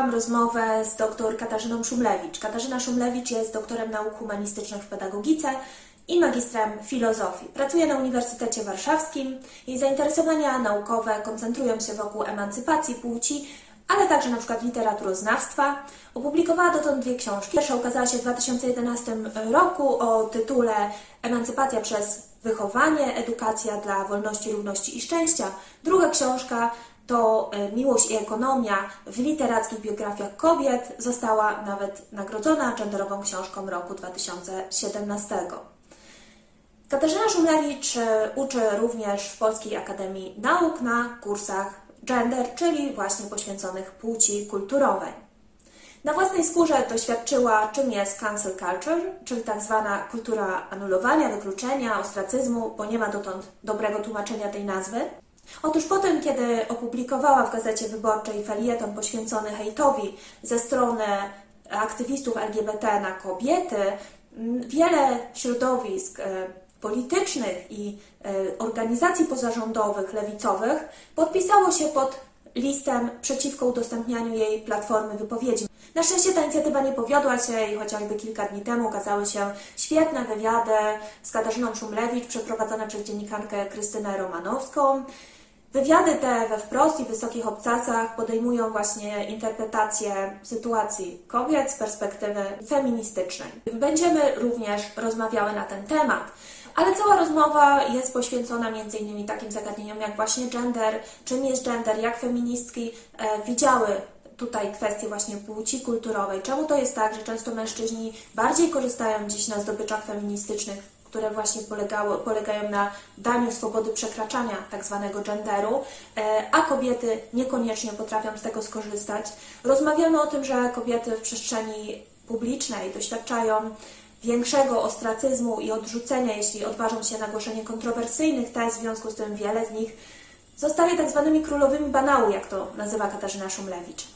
rozmowę z dr Katarzyną Szumlewicz. Katarzyna Szumlewicz jest doktorem nauk humanistycznych w pedagogice i magistrem filozofii. Pracuje na Uniwersytecie Warszawskim. Jej zainteresowania naukowe koncentrują się wokół emancypacji płci, ale także na przykład literaturoznawstwa. Opublikowała dotąd dwie książki. Pierwsza ukazała się w 2011 roku o tytule Emancypacja przez wychowanie, edukacja dla wolności, równości i szczęścia. Druga książka to e, Miłość i ekonomia w literackich biografiach kobiet. Została nawet nagrodzona genderową książką roku 2017. Katarzyna Szumlewicz e, uczy również w Polskiej Akademii Nauk na kursach gender, czyli właśnie poświęconych płci kulturowej. Na własnej skórze doświadczyła, czym jest cancel culture, czyli tak zwana kultura anulowania, wykluczenia, ostracyzmu, bo nie ma dotąd dobrego tłumaczenia tej nazwy. Otóż potem, kiedy opublikowała w Gazecie Wyborczej felieton poświęcony hejtowi ze strony aktywistów LGBT na kobiety, wiele środowisk e, politycznych i e, organizacji pozarządowych, lewicowych podpisało się pod listem przeciwko udostępnianiu jej platformy wypowiedzi. Na szczęście ta inicjatywa nie powiodła się i chociażby kilka dni temu ukazały się świetne wywiady z Katarzyną Szumlewicz przeprowadzone przez dziennikarkę Krystynę Romanowską. Wywiady te we wprost i wysokich obcasach podejmują właśnie interpretację sytuacji kobiet z perspektywy feministycznej. Będziemy również rozmawiały na ten temat. Ale cała rozmowa jest poświęcona m.in. takim zagadnieniom jak właśnie gender, czym jest gender, jak feministki e, widziały tutaj kwestię właśnie płci kulturowej. Czemu to jest tak, że często mężczyźni bardziej korzystają dziś na zdobyczach feministycznych, które właśnie polegało, polegają na daniu swobody przekraczania tak zwanego genderu, e, a kobiety niekoniecznie potrafią z tego skorzystać. Rozmawiamy o tym, że kobiety w przestrzeni publicznej doświadczają większego ostracyzmu i odrzucenia, jeśli odważą się na głoszenie kontrowersyjnych tez, w związku z tym wiele z nich zostaje tak zwanymi królowymi banału, jak to nazywa Katarzyna Szumlewicz.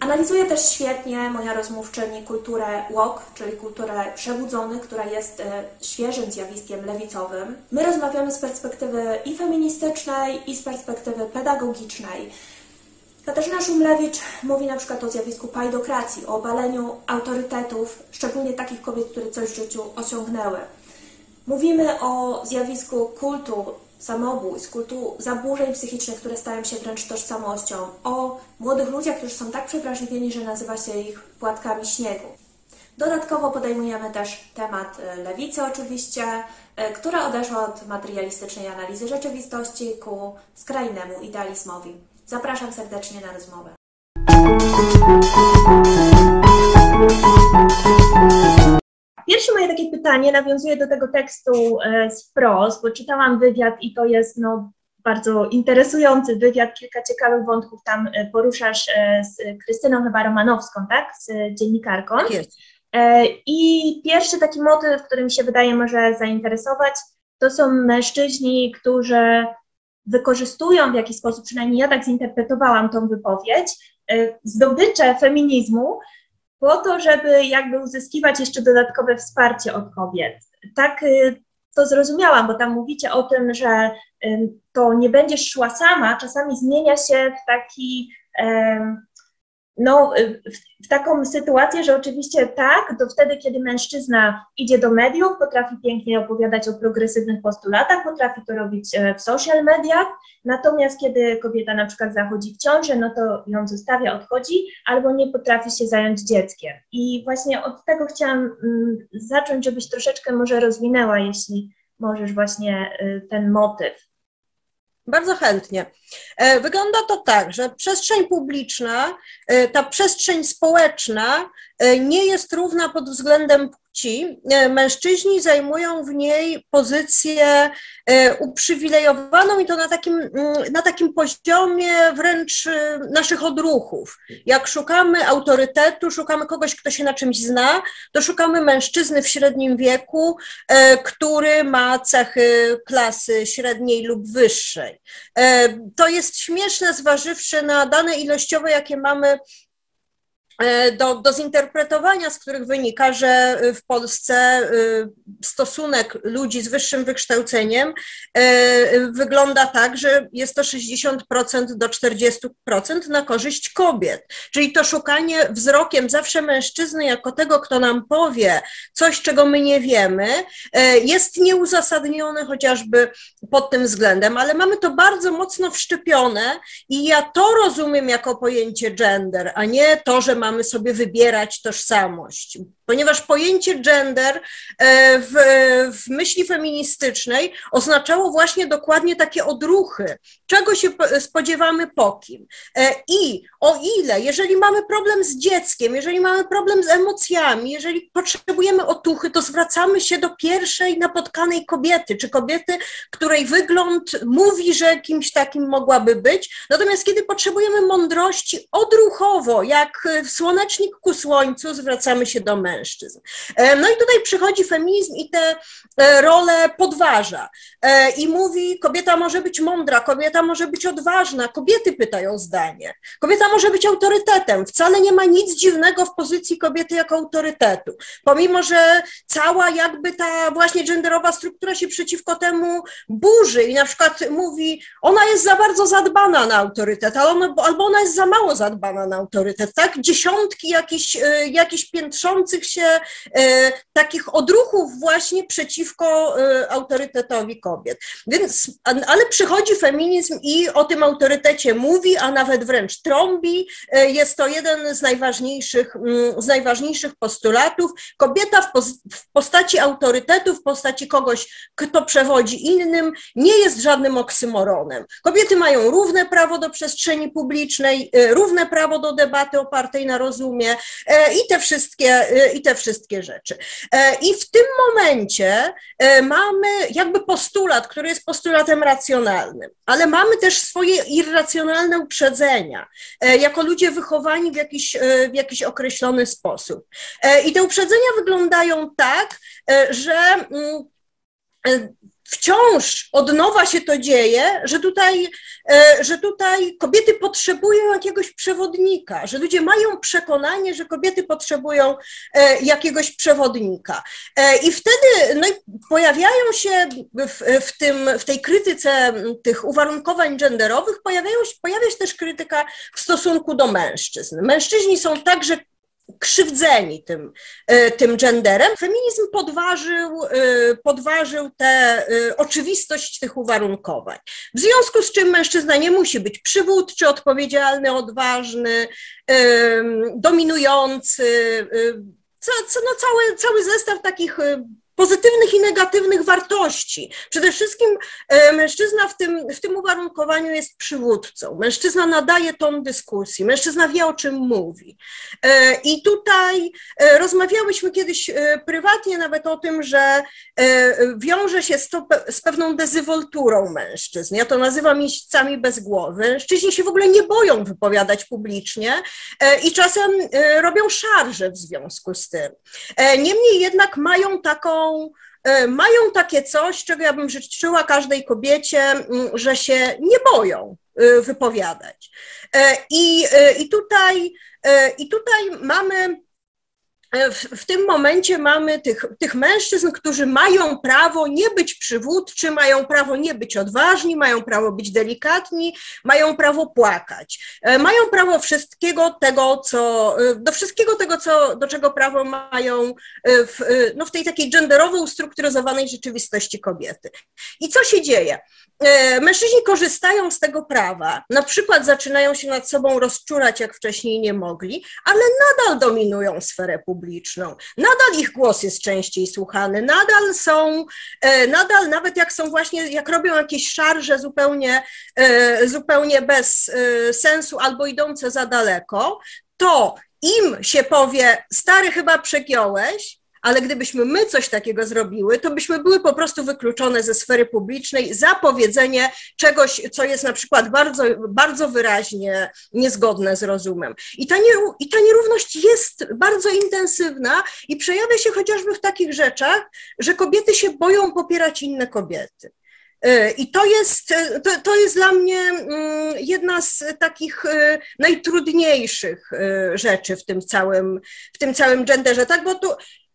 Analizuje też świetnie moja rozmówczyni kulturę walk, czyli kulturę przebudzonych, która jest e, świeżym zjawiskiem lewicowym. My rozmawiamy z perspektywy i feministycznej, i z perspektywy pedagogicznej. Katarzyna Szumlewicz mówi na przykład o zjawisku pajdokracji, o obaleniu autorytetów, szczególnie takich kobiet, które coś w życiu osiągnęły. Mówimy o zjawisku kultu samobójstw, kultu zaburzeń psychicznych, które stają się wręcz tożsamością, o młodych ludziach, którzy są tak przewrażliwieni, że nazywa się ich płatkami śniegu. Dodatkowo podejmujemy też temat e, lewicy oczywiście, e, która odeszła od materialistycznej analizy rzeczywistości ku skrajnemu idealizmowi. Zapraszam serdecznie na rozmowę. Pierwsze moje takie pytanie nawiązuje do tego tekstu e, z wprost, bo czytałam wywiad i to jest no, bardzo interesujący wywiad, kilka ciekawych wątków tam e, poruszasz e, z Krystyną chyba Romanowską, tak, z dziennikarką. Tak jest. I pierwszy taki motyw, który mi się wydaje może zainteresować, to są mężczyźni, którzy wykorzystują w jakiś sposób, przynajmniej ja tak zinterpretowałam tą wypowiedź, zdobycze feminizmu po to, żeby jakby uzyskiwać jeszcze dodatkowe wsparcie od kobiet. Tak y, to zrozumiałam, bo tam mówicie o tym, że to nie będziesz szła sama, czasami zmienia się w taki no, y, w, w, taką sytuację, że oczywiście tak, to wtedy, kiedy mężczyzna idzie do mediów, potrafi pięknie opowiadać o progresywnych postulatach, potrafi to robić e, w social mediach, natomiast kiedy kobieta na przykład zachodzi w ciąży, no to ją zostawia, odchodzi, albo nie potrafi się zająć dzieckiem. I właśnie od tego chciałam mm, zacząć, żebyś troszeczkę może rozwinęła, jeśli możesz właśnie y, ten motyw. Bardzo chętnie. E, wygląda to tak, że przestrzeń publiczna, e, ta przestrzeń społeczna nie jest równa pod względem płci. Mężczyźni zajmują w niej pozycję uprzywilejowaną i to na takim, mm, na takim poziomie wręcz naszych odruchów. Jak szukamy autorytetu, szukamy kogoś, kto się na czymś zna, to szukamy mężczyzny w średnim wieku, który ma cechy klasy średniej lub wyższej. To jest śmieszne, zważywszy na dane ilościowe, jakie mamy E, do, do zinterpretowania, z których wynika, że w Polsce e, stosunek ludzi z wyższym wykształceniem e, wygląda tak, że jest to 60% do 40% na korzyść kobiet. Czyli to szukanie wzrokiem zawsze mężczyzny jako tego, kto nam powie coś, czego my nie wiemy, jest nieuzasadnione chociażby pod tym względem, ale mamy to bardzo mocno wszczepione i ja to rozumiem jako pojęcie gender, a nie to, że mamy sobie wybierać tożsamość ponieważ pojęcie gender e, w, w, myśli feministycznej oznaczało właśnie dokładnie takie odruchy, czego się spodziewamy po kim. E, I o ile, jeżeli mamy problem z dzieckiem, jeżeli mamy problem z emocjami, jeżeli potrzebujemy otuchy, to zwracamy się do pierwszej napotkanej kobiety, czy kobiety, której wygląd mówi, że kimś takim mogłaby być. Natomiast kiedy potrzebujemy mądrości odruchowo, jak słonecznik ku słońcu, zwracamy się do mężczyzn mężczyzn. E, no i tutaj przychodzi feminizm i te e, role podważa e, i mówi, kobieta może być mądra, kobieta może być odważna, kobiety pytają zdanie, kobieta może być autorytetem, wcale nie ma nic dziwnego w pozycji kobiety jako autorytetu, pomimo, że cała jakby ta właśnie genderowa struktura się przeciwko temu burzy i na przykład mówi, ona jest za bardzo zadbana na autorytet, albo ona jest za mało zadbana na autorytet, tak? Dziesiątki jakichś, jakichś piętrzących się e, takich odruchów właśnie przeciwko e, autorytetowi kobiet. Więc, ale przychodzi feminizm i o tym autorytecie mówi, a nawet wręcz trąbi. E, jest to jeden z najważniejszych, mm, z najważniejszych postulatów. Kobieta w, w postaci autorytetu, w postaci kogoś, kto przewodzi innym, nie jest żadnym oksymoronem. Kobiety mają równe prawo do przestrzeni publicznej, równe prawo do debaty opartej na rozumie i te wszystkie, i te wszystkie rzeczy. E, I w tym momencie e, mamy jakby postulat, który jest postulatem racjonalnym, ale mamy też swoje irracjonalne uprzedzenia, e, jako ludzie wychowani w jakiś, w jakiś określony sposób. I te uprzedzenia wyglądają tak, że mm, wciąż od nowa się to dzieje, że tutaj, e, że tutaj kobiety potrzebują jakiegoś przewodnika, że ludzie mają przekonanie, że kobiety potrzebują e, jakiegoś przewodnika. E, I wtedy no, pojawiają się w, w, tym, w tej krytyce tych uwarunkowań genderowych, pojawiają się, pojawia się też krytyka w stosunku do mężczyzn. Mężczyźni są także krzywdzeni tym, e, tym genderem. Feminizm podważył, e, podważył tę e, oczywistość tych uwarunkowań. W związku z czym mężczyzna nie musi być przywódczy, odpowiedzialny, odważny, dominujący, no cały, cały zestaw takich pozytywnych i negatywnych wartości. Przede wszystkim e, mężczyzna w tym, w tym uwarunkowaniu jest przywódcą. Mężczyzna nadaje ton dyskusji, mężczyzna wie, o czym mówi. E, I tutaj e, rozmawiałyśmy kiedyś prywatnie nawet o tym, że wiąże się z, to, z pewną dezywolturą mężczyzn. Ja to nazywam miejscami bez głowy. Mężczyźni się w ogóle nie boją wypowiadać publicznie i czasem robią szarże w związku z tym. Niemniej jednak mają taką E, mają takie coś, czego ja bym życzyła każdej kobiecie, że się nie boją e, wypowiadać. E, I, i, tutaj, i tutaj mamy w, w, tym momencie mamy tych, tych mężczyzn, którzy mają prawo nie być przywódczy, mają prawo nie być odważni, mają prawo być delikatni, mają prawo płakać. E, mają prawo wszystkiego tego, co, e, do wszystkiego tego, co, do czego prawo mają w, no w tej takiej genderowo ustrukturyzowanej rzeczywistości kobiety. I co się dzieje? Mężczyźni korzystają z tego prawa, na przykład zaczynają się nad sobą rozczurać, jak wcześniej nie mogli, ale nadal dominują sferę publiczną publiczną. Nadal ich głos jest częściej słuchany, nadal są, e, nadal nawet jak są właśnie, jak robią jakieś szarże zupełnie, e, zupełnie bez e, sensu albo idące za daleko, to im się powie, stary chyba przegiąłeś, ale gdybyśmy my coś takiego zrobiły, to byśmy były po prostu wykluczone ze sfery publicznej za powiedzenie czegoś, co jest na przykład bardzo, bardzo wyraźnie niezgodne z rozumem. I ta, I ta nierówność jest bardzo intensywna i przejawia się chociażby w takich rzeczach, że kobiety się boją popierać inne kobiety. I to jest, to, to jest dla mnie mm, jedna z takich najtrudniejszych rzeczy w tym całym, w tym całym genderze, tak? Bo tu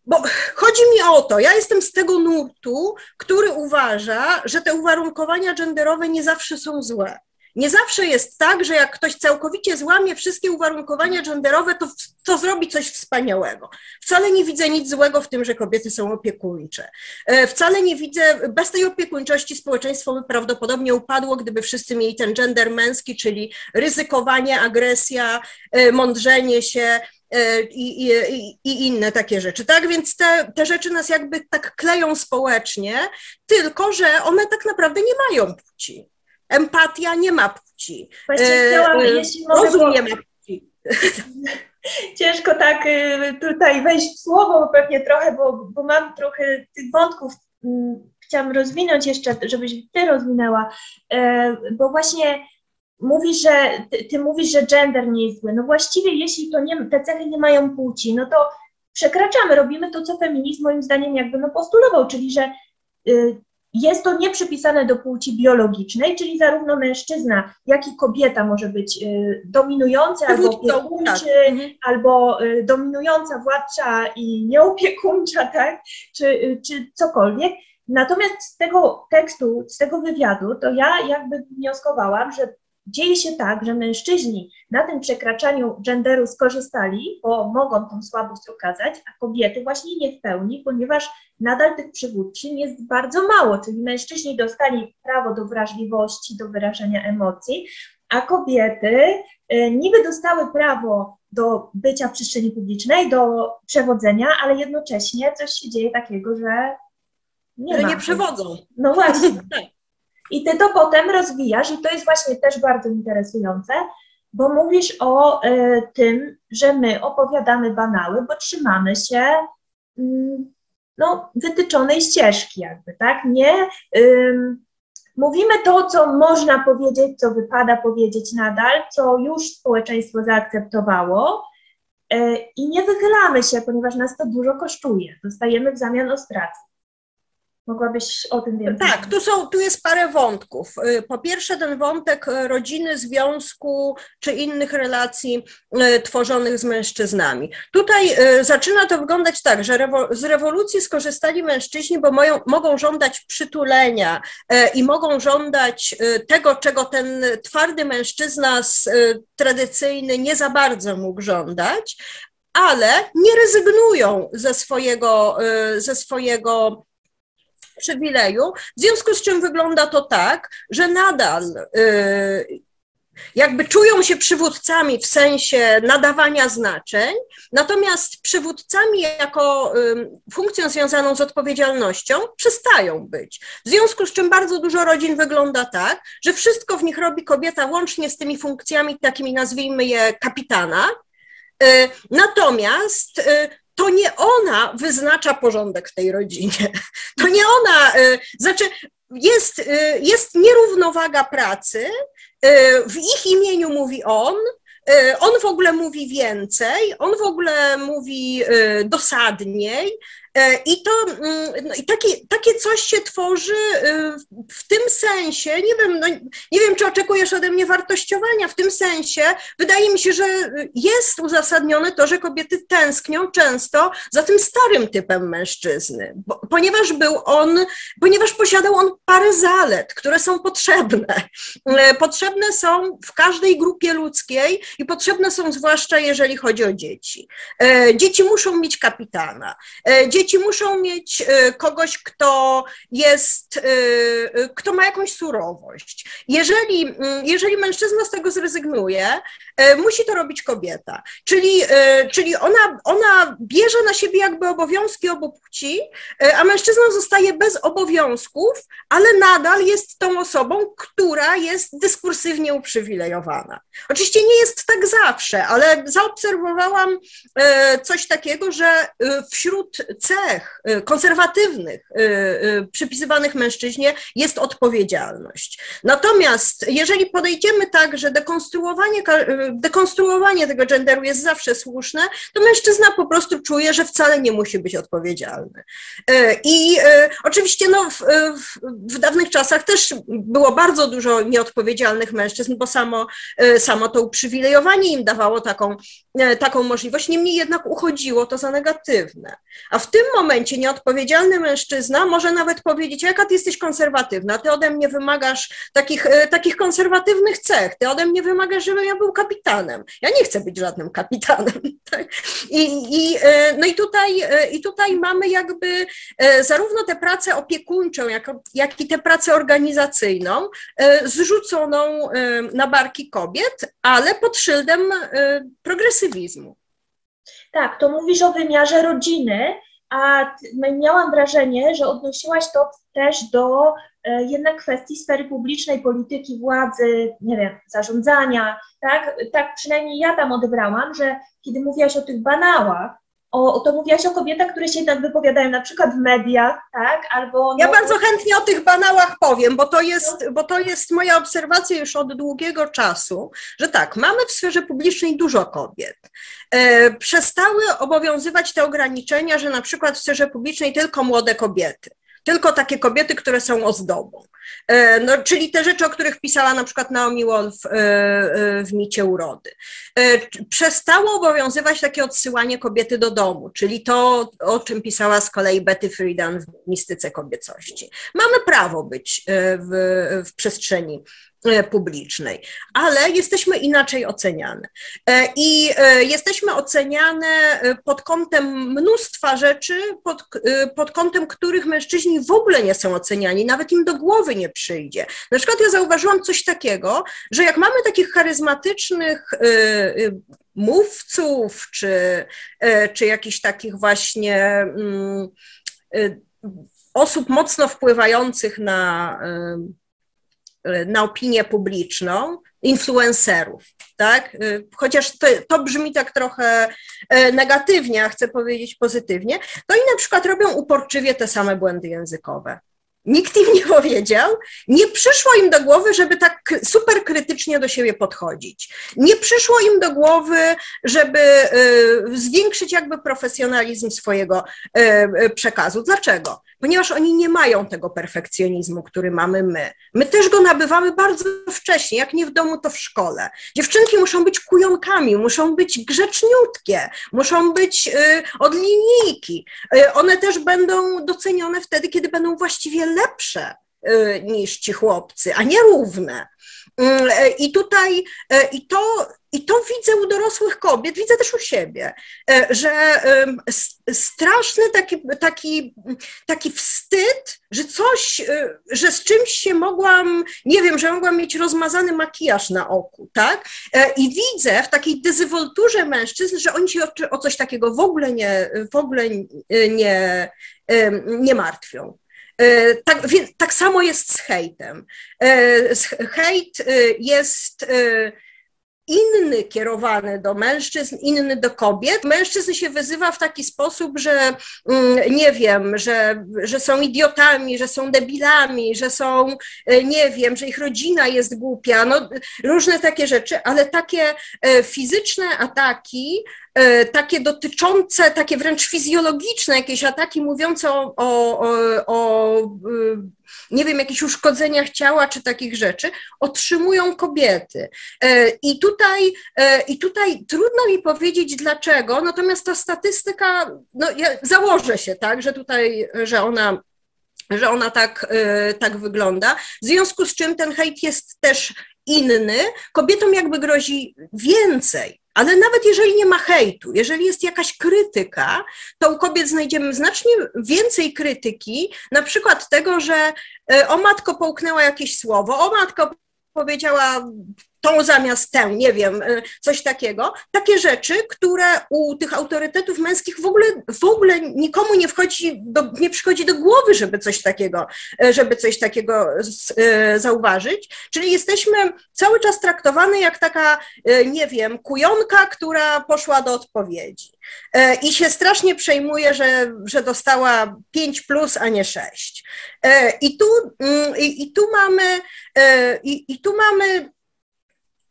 bo chodzi mi o to, ja jestem z tego nurtu, który uważa, że te uwarunkowania genderowe nie zawsze są złe. Nie zawsze jest tak, że jak ktoś całkowicie złamie wszystkie uwarunkowania genderowe, to, to zrobi coś wspaniałego. Wcale nie widzę nic złego w tym, że kobiety są opiekuńcze. E, wcale nie widzę, bez tej opiekuńczości społeczeństwo by prawdopodobnie upadło, gdyby wszyscy mieli ten gender męski, czyli ryzykowanie, agresja, e, mądrzenie się, i, i, i, inne takie rzeczy. Tak więc te, te rzeczy nas jakby tak kleją społecznie, tylko że one tak naprawdę nie mają płci. Empatia nie ma płci. Właśnie e, chciałam, e, jeśli mogę, Rozum nie ma płci. Ciężko tak y, tutaj wejść w słowo pewnie trochę, bo, bo mam trochę tych wątków. Mm, chciałam rozwinąć jeszcze, żebyś ty rozwinęła, e, bo właśnie mówisz, że ty, ty mówisz, że gender nie jest zły. No właściwie jeśli to nie, te cechy nie mają płci, no to przekraczamy, robimy to, co feminizm moim zdaniem jakby no postulował, czyli że y, jest to nieprzypisane do płci biologicznej, czyli zarówno mężczyzna, jak i kobieta może być y, dominujący albo opiekuńczy, tak. Mhm. albo y, dominująca, władcza i nieopiekuńcza, tak, czy, y, czy cokolwiek. Natomiast z tego tekstu, z tego wywiadu, to ja jakby wnioskowałam, że dzieje się tak, że mężczyźni na tym przekraczaniu genderu skorzystali, bo mogą tą słabość okazać, a kobiety właśnie nie w pełni, ponieważ nadal tych przywódczyń jest bardzo mało, czyli mężczyźni dostali prawo do wrażliwości, do wyrażania emocji, a kobiety y, niby dostały prawo do bycia w przestrzeni publicznej, do przewodzenia, ale jednocześnie coś się dzieje takiego, że nie, że nie przewodzą. No właśnie. Tak. I ty to potem rozwijasz, i to jest właśnie też bardzo interesujące, bo mówisz o y, tym, że my opowiadamy banały, bo trzymamy się y, no, wytyczonej ścieżki, jakby, tak? Nie. Y, mówimy to, co można powiedzieć, co wypada powiedzieć nadal, co już społeczeństwo zaakceptowało. E, I nie wychylamy się, ponieważ nas to dużo kosztuje. Dostajemy w zamian ostracy. Mogłabyś o tym więcej? Tak, tu, są, tu jest parę wątków. Y, po pierwsze, ten wątek rodziny, związku czy innych relacji y, tworzonych z mężczyznami. Tutaj y, zaczyna to wyglądać tak, że z rewolucji skorzystali mężczyźni, bo mają, mogą żądać przytulenia i mogą żądać tego, czego ten twardy mężczyzna tradycyjny nie za bardzo mógł żądać, ale nie rezygnują ze swojego, ze swojego przywileju, w związku z czym wygląda to tak, że nadal y, jakby czują się przywódcami w sensie nadawania znaczeń, natomiast przywódcami jako y, funkcją związaną z odpowiedzialnością przestają być. W związku z czym bardzo dużo rodzin wygląda tak, że wszystko w nich robi kobieta łącznie z tymi funkcjami takimi nazwijmy je kapitana, y, Natomiast to nie ona wyznacza porządek w tej rodzinie. To nie ona, y, znaczy jest, y, jest nierównowaga pracy, y, w ich imieniu mówi on, on w ogóle mówi więcej, on w ogóle mówi dosadniej, I to mm, no, i takie, takie coś się tworzy y, w tym sensie, nie wiem, no, nie wiem, czy oczekujesz ode mnie wartościowania, w tym sensie wydaje mi się, że jest uzasadnione to, że kobiety tęsknią często za tym starym typem mężczyzny, bo, ponieważ był on, ponieważ posiadał on parę zalet, które są potrzebne. E, potrzebne są w każdej grupie ludzkiej i potrzebne są zwłaszcza, jeżeli chodzi o dzieci. E, dzieci muszą mieć kapitana. Dzieci dzieci muszą mieć y, kogoś, kto jest, y, y, kto ma jakąś surowość. Jeżeli, mm, jeżeli mężczyzna z tego zrezygnuje, musi to robić kobieta. Czyli, czyli ona, ona bierze na siebie jakby obowiązki obu płci, a mężczyzna zostaje bez obowiązków, ale nadal jest tą osobą, która jest dyskursywnie uprzywilejowana. Oczywiście nie jest tak zawsze, ale zaobserwowałam coś takiego, że wśród celów, cech konserwatywnych przypisywanych mężczyźnie jest odpowiedzialność. Natomiast jeżeli podejdziemy tak, że dekonstruowanie, dekonstruowanie tego genderu jest zawsze słuszne, to mężczyzna po prostu czuje, że wcale nie musi być odpowiedzialny. I oczywiście no, w, w, w dawnych czasach też było bardzo dużo nieodpowiedzialnych mężczyzn, bo samo, samo to uprzywilejowanie im dawało taką, taką możliwość. Niemniej jednak uchodziło to za negatywne. A w tym momencie nieodpowiedzialny mężczyzna może nawet powiedzieć, jaka ty jesteś konserwatywna, ty ode mnie wymagasz takich, e, takich konserwatywnych cech, ty ode mnie wymagasz, żebym ja był kapitanem. Ja nie chcę być żadnym kapitanem. Tak? I, i, e, no i tutaj, e, i tutaj mamy jakby zarówno tę pracę opiekuńczą, jak, jak i tę pracę organizacyjną zrzuconą na barki kobiet, ale pod szyldem progresywizmu. Tak, to mówisz o wymiarze rodziny, a miałam wrażenie, że odnosiłaś to też do e, jednak kwestii sfery publicznej, polityki, władzy, nie wiem, zarządzania, tak? Tak przynajmniej ja tam odebrałam, że kiedy mówiłaś o tych banałach, o, to mówiłaś o kobietach, które się jednak wypowiadają na przykład w mediach, tak? Albo. No... Ja bardzo chętnie o tych banałach powiem, bo to, jest, bo to jest moja obserwacja już od długiego czasu, że tak, mamy w sferze publicznej dużo kobiet. E, przestały obowiązywać te ograniczenia, że na przykład w sferze publicznej tylko młode kobiety tylko takie kobiety, które są ozdobą. E, no, czyli te rzeczy, o których pisała na przykład Naomi Wolf w, e, w Micie Urody. Przestało obowiązywać takie odsyłanie kobiety do domu, czyli to, o czym pisała z kolei Betty Friedan w Mistyce Kobiecości. Mamy prawo być w, w przestrzeni E, publicznej, ale jesteśmy inaczej oceniane. E, I e, jesteśmy oceniane pod kątem mnóstwa rzeczy, pod, pod kątem których mężczyźni w ogóle nie są oceniani, nawet im do głowy nie przyjdzie. Na przykład ja zauważyłam coś takiego, że jak mamy takich charyzmatycznych mówców, czy, czy jakichś takich właśnie mm, osób mocno wpływających na na opinię publiczną influencerów, tak? Chociaż to, to, brzmi tak trochę e, negatywnie, a chcę powiedzieć pozytywnie, to oni na przykład robią uporczywie te same błędy językowe. Nikt im nie powiedział, nie przyszło im do głowy, żeby tak super krytycznie do siebie podchodzić. Nie przyszło im do głowy, żeby y, zwiększyć jakby profesjonalizm swojego y, przekazu. Dlaczego? Ponieważ oni nie mają tego perfekcjonizmu, który mamy my. My też go nabywamy bardzo wcześnie, jak nie w domu, to w szkole. Dziewczynki muszą być kujonkami, muszą być grzeczniutkie, muszą być y, od linijki. One też będą docenione wtedy, kiedy będą właściwie lepsze y, niż ci chłopcy, a nie równe. Mm, e, I tutaj, e, i to, i to widzę u dorosłych kobiet, widzę też u siebie, e, że straszny taki, taki, taki wstyd, że coś, że z czymś się mogłam, nie wiem, że mogłam mieć rozmazany makijaż na oku, tak? I widzę w takiej dezywolturze mężczyzn, że oni się o, o coś takiego w ogóle nie, w ogóle nie, nie martwią. E, tak, tak samo jest z hejtem. E, hejt e, jest inny kierowany do mężczyzn, inny do kobiet. Mężczyzn się wyzywa w taki sposób, że mm, nie wiem, że, że są idiotami, że są debilami, że są, nie wiem, że ich rodzina jest głupia, no różne takie rzeczy, ale takie fizyczne ataki E, takie dotyczące, takie wręcz fizjologiczne jakieś ataki mówiące o, o, o, o nie wiem, jakichś uszkodzeniach ciała czy takich rzeczy, otrzymują kobiety. E, I tutaj, e, I tutaj trudno mi powiedzieć dlaczego, natomiast ta statystyka, no ja założę się, tak, że tutaj, że ona że ona tak, tak wygląda, w związku z czym ten hejt jest też inny, kobietom jakby grozi więcej. Ale nawet jeżeli nie ma hejtu, jeżeli jest jakaś krytyka, to u kobiet znajdziemy znacznie więcej krytyki, na przykład tego, że e, o matko połknęła jakieś słowo, o matko powiedziała tą zamiast tę, nie wiem, e, coś takiego. Takie rzeczy, które u tych autorytetów męskich w ogóle, w ogóle nikomu nie wchodzi, do, nie przychodzi do głowy, żeby coś takiego, e, żeby coś takiego zauważyć. Czyli jesteśmy cały czas traktowane jak taka, nie wiem, kujonka, która poszła do odpowiedzi. I się strasznie przejmuje, że, że dostała 5 plus, a nie 6. I tu, mm, i, i tu mamy, i, i tu mamy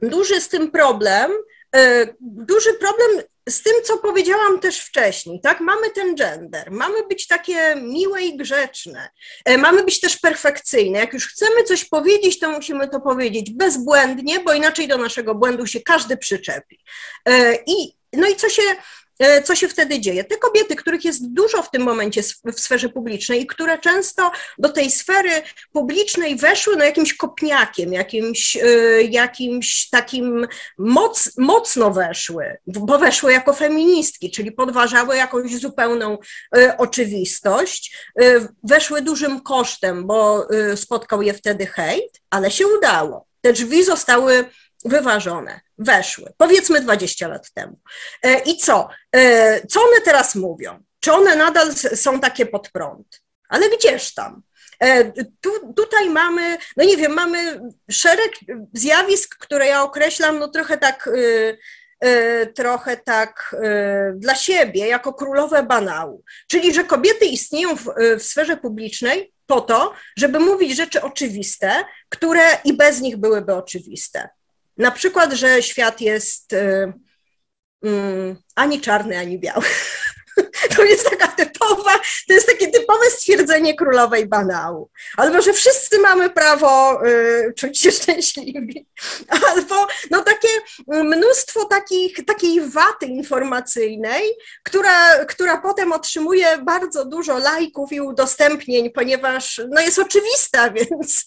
duży z tym problem, e, duży problem z tym, co powiedziałam też wcześniej, tak? Mamy ten gender, mamy być takie miłe i grzeczne, e, mamy być też perfekcyjne. Jak już chcemy coś powiedzieć, to musimy to powiedzieć bezbłędnie, bo inaczej do naszego błędu się każdy przyczepi. E, I, no i co się co się wtedy dzieje? Te kobiety, których jest dużo w tym momencie w sferze publicznej i które często do tej sfery publicznej weszły no jakimś kopniakiem, jakimś, e, jakimś takim moc, mocno weszły, bo weszły jako feministki, czyli podważały jakąś zupełną e, oczywistość, weszły dużym kosztem, bo spotkał je wtedy hejt, ale się udało. Te drzwi zostały wyważone, weszły, powiedzmy 20 lat temu. E, I co? E, co one teraz mówią? Czy one nadal są takie pod prąd? Ale gdzież tam? E, tu, tutaj mamy, no nie wiem, mamy szereg zjawisk, które ja określam, no trochę tak, trochę tak dla siebie, jako królowe banału. Czyli, że kobiety istnieją w, w sferze publicznej po to, żeby mówić rzeczy oczywiste, które i bez nich byłyby oczywiste. Na przykład, że świat jest y, y, ani czarny, ani biały. To jest taka typowa, to jest takie typowe stwierdzenie królowej banału. Albo, że wszyscy mamy prawo y, czuć się szczęśliwi. Albo no takie mnóstwo takich, takiej waty informacyjnej, która, która potem otrzymuje bardzo dużo lajków i udostępnień, ponieważ no jest oczywista, więc,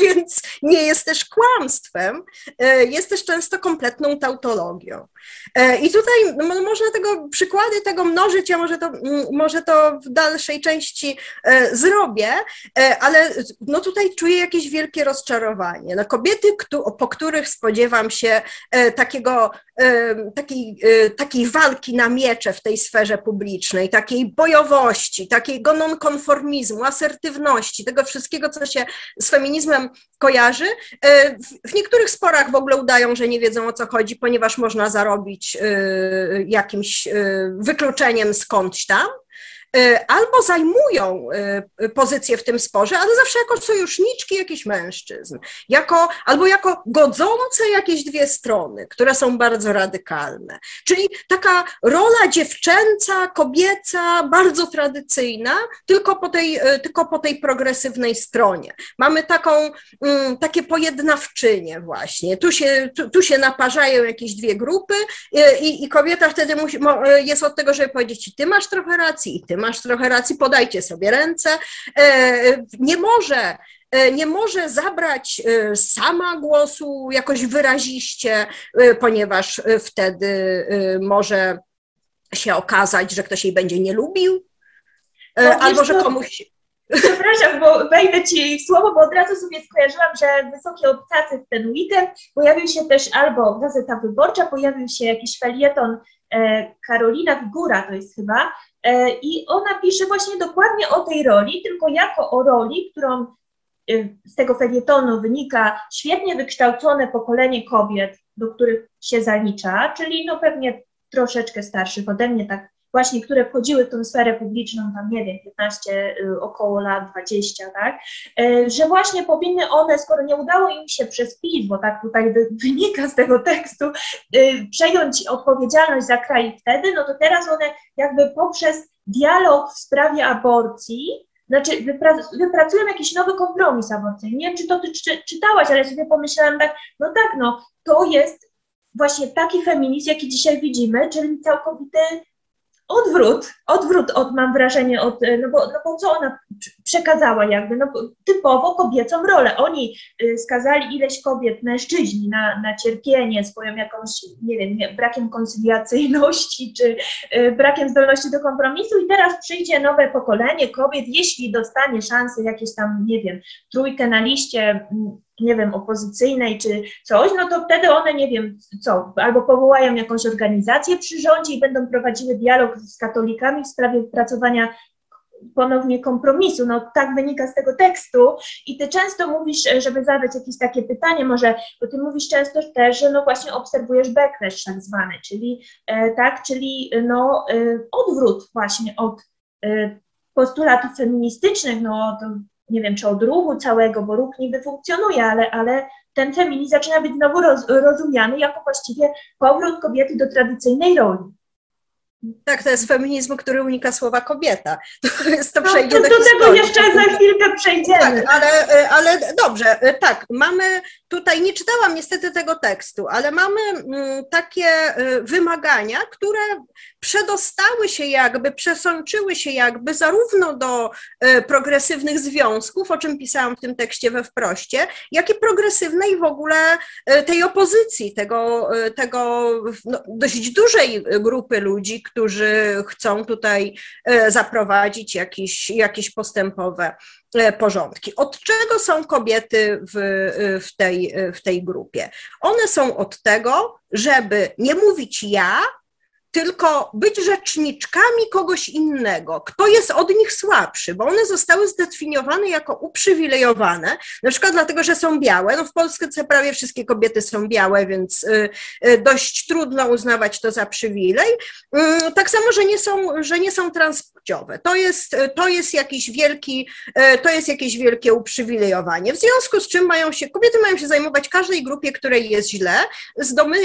więc nie jest też kłamstwem. Y, jest też często kompletną tautologią. Y, I tutaj no, można tego przykłady tego mnożyć, ja może to, mm, może to w dalszej części e, zrobię, e, ale no tutaj czuję jakieś wielkie rozczarowanie. No kobiety, po których spodziewam się e, takiego, takiej, takiej walki na miecze w tej sferze publicznej, takiej bojowości, takiego nonkonformizmu, asertywności, tego wszystkiego, co się z feminizmem kojarzy. W niektórych sporach w ogóle udają, że nie wiedzą o co chodzi, ponieważ można zarobić jakimś wykluczeniem skądś tam, albo zajmują e, pozycję w tym sporze, ale zawsze jako sojuszniczki jakichś mężczyzn, jako, albo jako godzące jakieś dwie strony, które są bardzo radykalne. Czyli taka rola dziewczęca, kobieca, bardzo tradycyjna, tylko po tej, e, tylko po tej progresywnej stronie. Mamy taką, mm, takie pojednawczynie właśnie. Tu się, tu, tu się naparzają jakieś dwie grupy i, i kobieta wtedy musi, jest od tego, żeby powiedzieć, ty masz trochę racji i ty masz trochę racji, podajcie sobie ręce. E, nie może e, nie może zabrać e, sama głosu jakoś wyraziście, ponieważ wtedy może się okazać, że ktoś jej będzie nie lubił, no, albo że komuś. Przepraszam, bo wejdę Ci w słowo, bo od razu sobie skojarzyłam, że wysokie obcasy w ten weekend pojawił się też albo Gazeta Wyborcza, pojawił się jakiś felieton Karolina Figura, to jest chyba, I ona pisze właśnie dokładnie o tej roli, tylko jako o roli, którą y, z tego felietonu wynika świetnie wykształcone pokolenie kobiet, do których się zalicza, czyli no pewnie troszeczkę starszych ode mnie, tak właśnie, które wchodziły w tą sferę publiczną, tam nie wiem, 15, y, około lat 20, tak, e, że właśnie powinny one, skoro nie udało im się przez PiS, bo tak tutaj wynika z tego tekstu, y, przejąć odpowiedzialność za kraj wtedy, no to teraz one jakby poprzez dialog w sprawie aborcji, znaczy wypracują jakiś nowy kompromis aborcyjny. Nie wiem, czy to ty czytałaś, ale sobie pomyślałam tak, no tak, no to jest właśnie taki feminizm, jaki dzisiaj widzimy, czyli całkowity odwrót, odwrót od, mam wrażenie, od, no, bo, no bo co ona przekazała jakby, no typowo kobiecą rolę. Oni y, skazali ileś kobiet, mężczyźni na, na cierpienie swoją jakąś, nie wiem, brakiem koncyliacyjności czy y, brakiem zdolności do kompromisu i teraz przyjdzie nowe pokolenie kobiet, jeśli dostanie szansę jakieś tam, nie wiem, trójkę na liście nie wiem, opozycyjnej czy coś, no to wtedy one, nie wiem co, albo powołają jakąś organizację przy rządzie i będą prowadziły dialog z katolikami w sprawie wypracowania ponownie kompromisu. No tak wynika z tego tekstu i ty często mówisz, żeby zadać jakieś takie pytanie, może, bo ty mówisz często też, że no właśnie obserwujesz backlash tak zwany, czyli e, tak, czyli no e, odwrót właśnie od e, postulatów feministycznych, no nie wiem, czy od ruchu całego, bo ruch niby funkcjonuje, ale, ale ten feminizm zaczyna być znowu roz, rozumiany jako właściwie powrót kobiety do tradycyjnej roli. Tak, to jest feminizm, który unika słowa kobieta. To, jest, to przejdzie no, to, do, do tego jeszcze za chwilkę przejdziemy. Tak, ale, ale dobrze, tak, mamy tutaj, nie czytałam niestety tego tekstu, ale mamy takie y, wymagania, które przedostały się jakby, przesączyły się jakby zarówno do progresywnych związków, o czym pisałam w tym tekście we wproście, jak i progresywnej w ogóle tej opozycji, tego, tego no, dość dużej grupy ludzi, którzy chcą tutaj e, zaprowadzić jakieś, jakieś postępowe e, porządki. Od czego są kobiety w, e, w, tej, w tej grupie? One są od tego, żeby nie mówić ja, tylko być rzeczniczkami kogoś innego, kto jest od nich słabszy, bo one zostały zdefiniowane jako uprzywilejowane, na przykład dlatego, że są białe. No w Polsce prawie wszystkie kobiety są białe, więc y, y, dość trudno uznawać to za przywilej. Mm, tak samo, że nie są, że nie są transpłciowe. To jest, to jest jakiś wielki, y, to jest jakieś wielkie uprzywilejowanie. W związku z czym mają się, kobiety mają się zajmować każdej grupie, której jest źle, z, domy,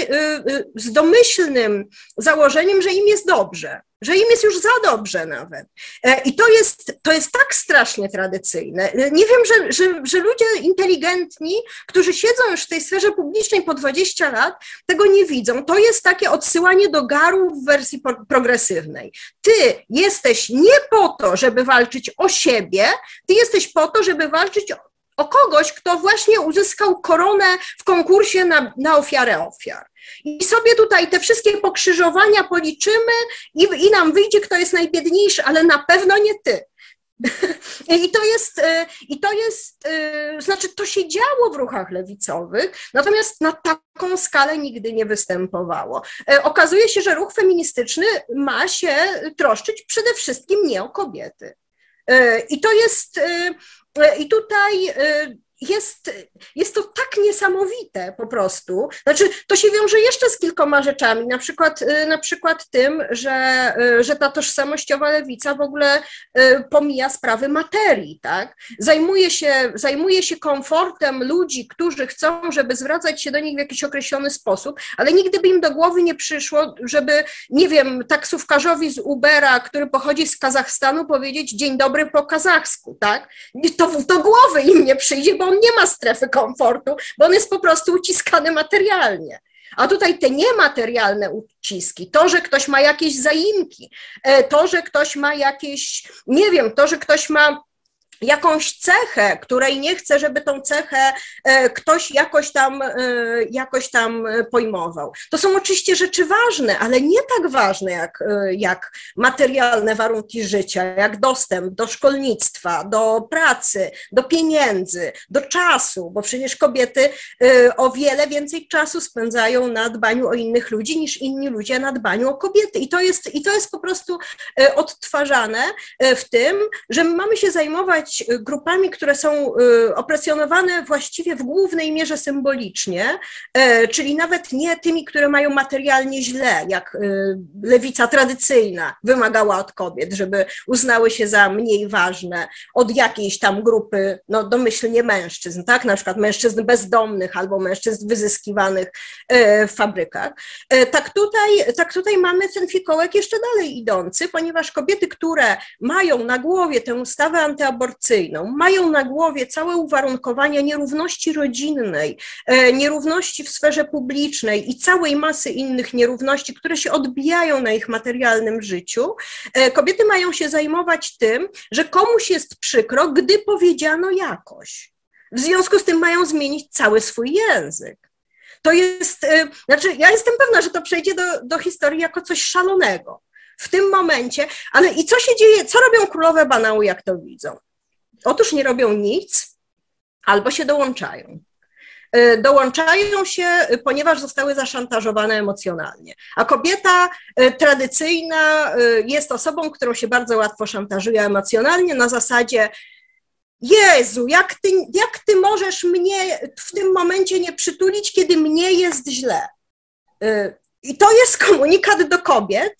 z domyślnym założeniem, wrażeniem, że im jest dobrze, że im jest już za dobrze nawet. E, I to jest, to jest tak strasznie tradycyjne. E, nie wiem, że, że, że ludzie inteligentni, którzy siedzą już w tej sferze publicznej po 20 lat, tego nie widzą. To jest takie odsyłanie do garu w wersji progresywnej. Ty jesteś nie po to, żeby walczyć o siebie, ty jesteś po to, żeby walczyć o kogoś, kto właśnie uzyskał koronę w konkursie na, na ofiarę ofiar. I sobie tutaj te wszystkie pokrzyżowania policzymy i, i nam wyjdzie, kto jest najbiedniejszy, ale na pewno nie ty. I to jest, y, i to jest, y, znaczy to się działo w ruchach lewicowych, natomiast na taką skalę nigdy nie występowało. E, okazuje się, że ruch feministyczny ma się troszczyć przede wszystkim nie o kobiety. E, I to jest, y, i tutaj jest, jest to tak niesamowite po prostu. Znaczy, to się wiąże jeszcze z kilkoma rzeczami, na przykład, y, na przykład tym, że, y, że ta tożsamościowa lewica w ogóle y, pomija sprawy materii, tak? Zajmuje się, zajmuje się komfortem ludzi, którzy chcą, żeby zwracać się do nich w jakiś określony sposób, ale nigdy by im do głowy nie przyszło, żeby, nie wiem, taksówkarzowi z Ubera, który pochodzi z Kazachstanu, powiedzieć dzień dobry po kazachsku, tak? To do głowy im nie przyjdzie, bo on nie ma strefy komfortu, bo on jest po prostu uciskany materialnie. A tutaj te niematerialne uciski, to, że ktoś ma jakieś zaimki, e, to, że ktoś ma jakieś, nie wiem, to, że ktoś ma jakąś cechę, której nie chcę, żeby tą cechę e, ktoś jakoś tam, e, jakoś tam pojmował. To są oczywiście rzeczy ważne, ale nie tak ważne jak, e, jak materialne warunki życia, jak dostęp do szkolnictwa, do pracy, do pieniędzy, do czasu, bo przecież kobiety o wiele więcej czasu spędzają na dbaniu o innych ludzi niż inni ludzie na dbaniu o kobiety. I to jest, i to jest po prostu odtwarzane w tym, że mamy się zajmować Y, grupami, które są y, opresjonowane właściwie w głównej mierze symbolicznie, e, czyli nawet nie tymi, które mają materialnie źle, jak y, lewica tradycyjna wymagała od kobiet, żeby uznały się za mniej ważne od jakiejś tam grupy, no domyślnie mężczyzn, tak, na przykład mężczyzn bezdomnych albo mężczyzn wyzyskiwanych e, w fabrykach. E, tak tutaj, tak tutaj mamy ten fikołek jeszcze dalej idący, ponieważ kobiety, które mają na głowie tę ustawę antyaborcyjną, aborcyjną, mają na głowie całe uwarunkowania nierówności rodzinnej, e, nierówności w sferze publicznej i całej masy innych nierówności, które się odbijają na ich materialnym życiu, e, kobiety mają się zajmować tym, że komuś jest przykro, gdy powiedziano jakoś. W związku z tym mają zmienić cały swój język. To jest, e, znaczy, ja jestem pewna, że to przejdzie do, do historii jako coś szalonego w tym momencie, ale i co się dzieje, co robią królowe banału, jak to widzą? Otóż nie robią nic albo się dołączają. dołączają się, ponieważ zostały zaszantażowane emocjonalnie. A kobieta tradycyjna jest osobą, którą się bardzo łatwo szantażuje emocjonalnie na zasadzie Jezu, jak ty, jak ty możesz mnie w tym momencie nie przytulić, kiedy mnie jest źle? I to jest komunikat do kobiet,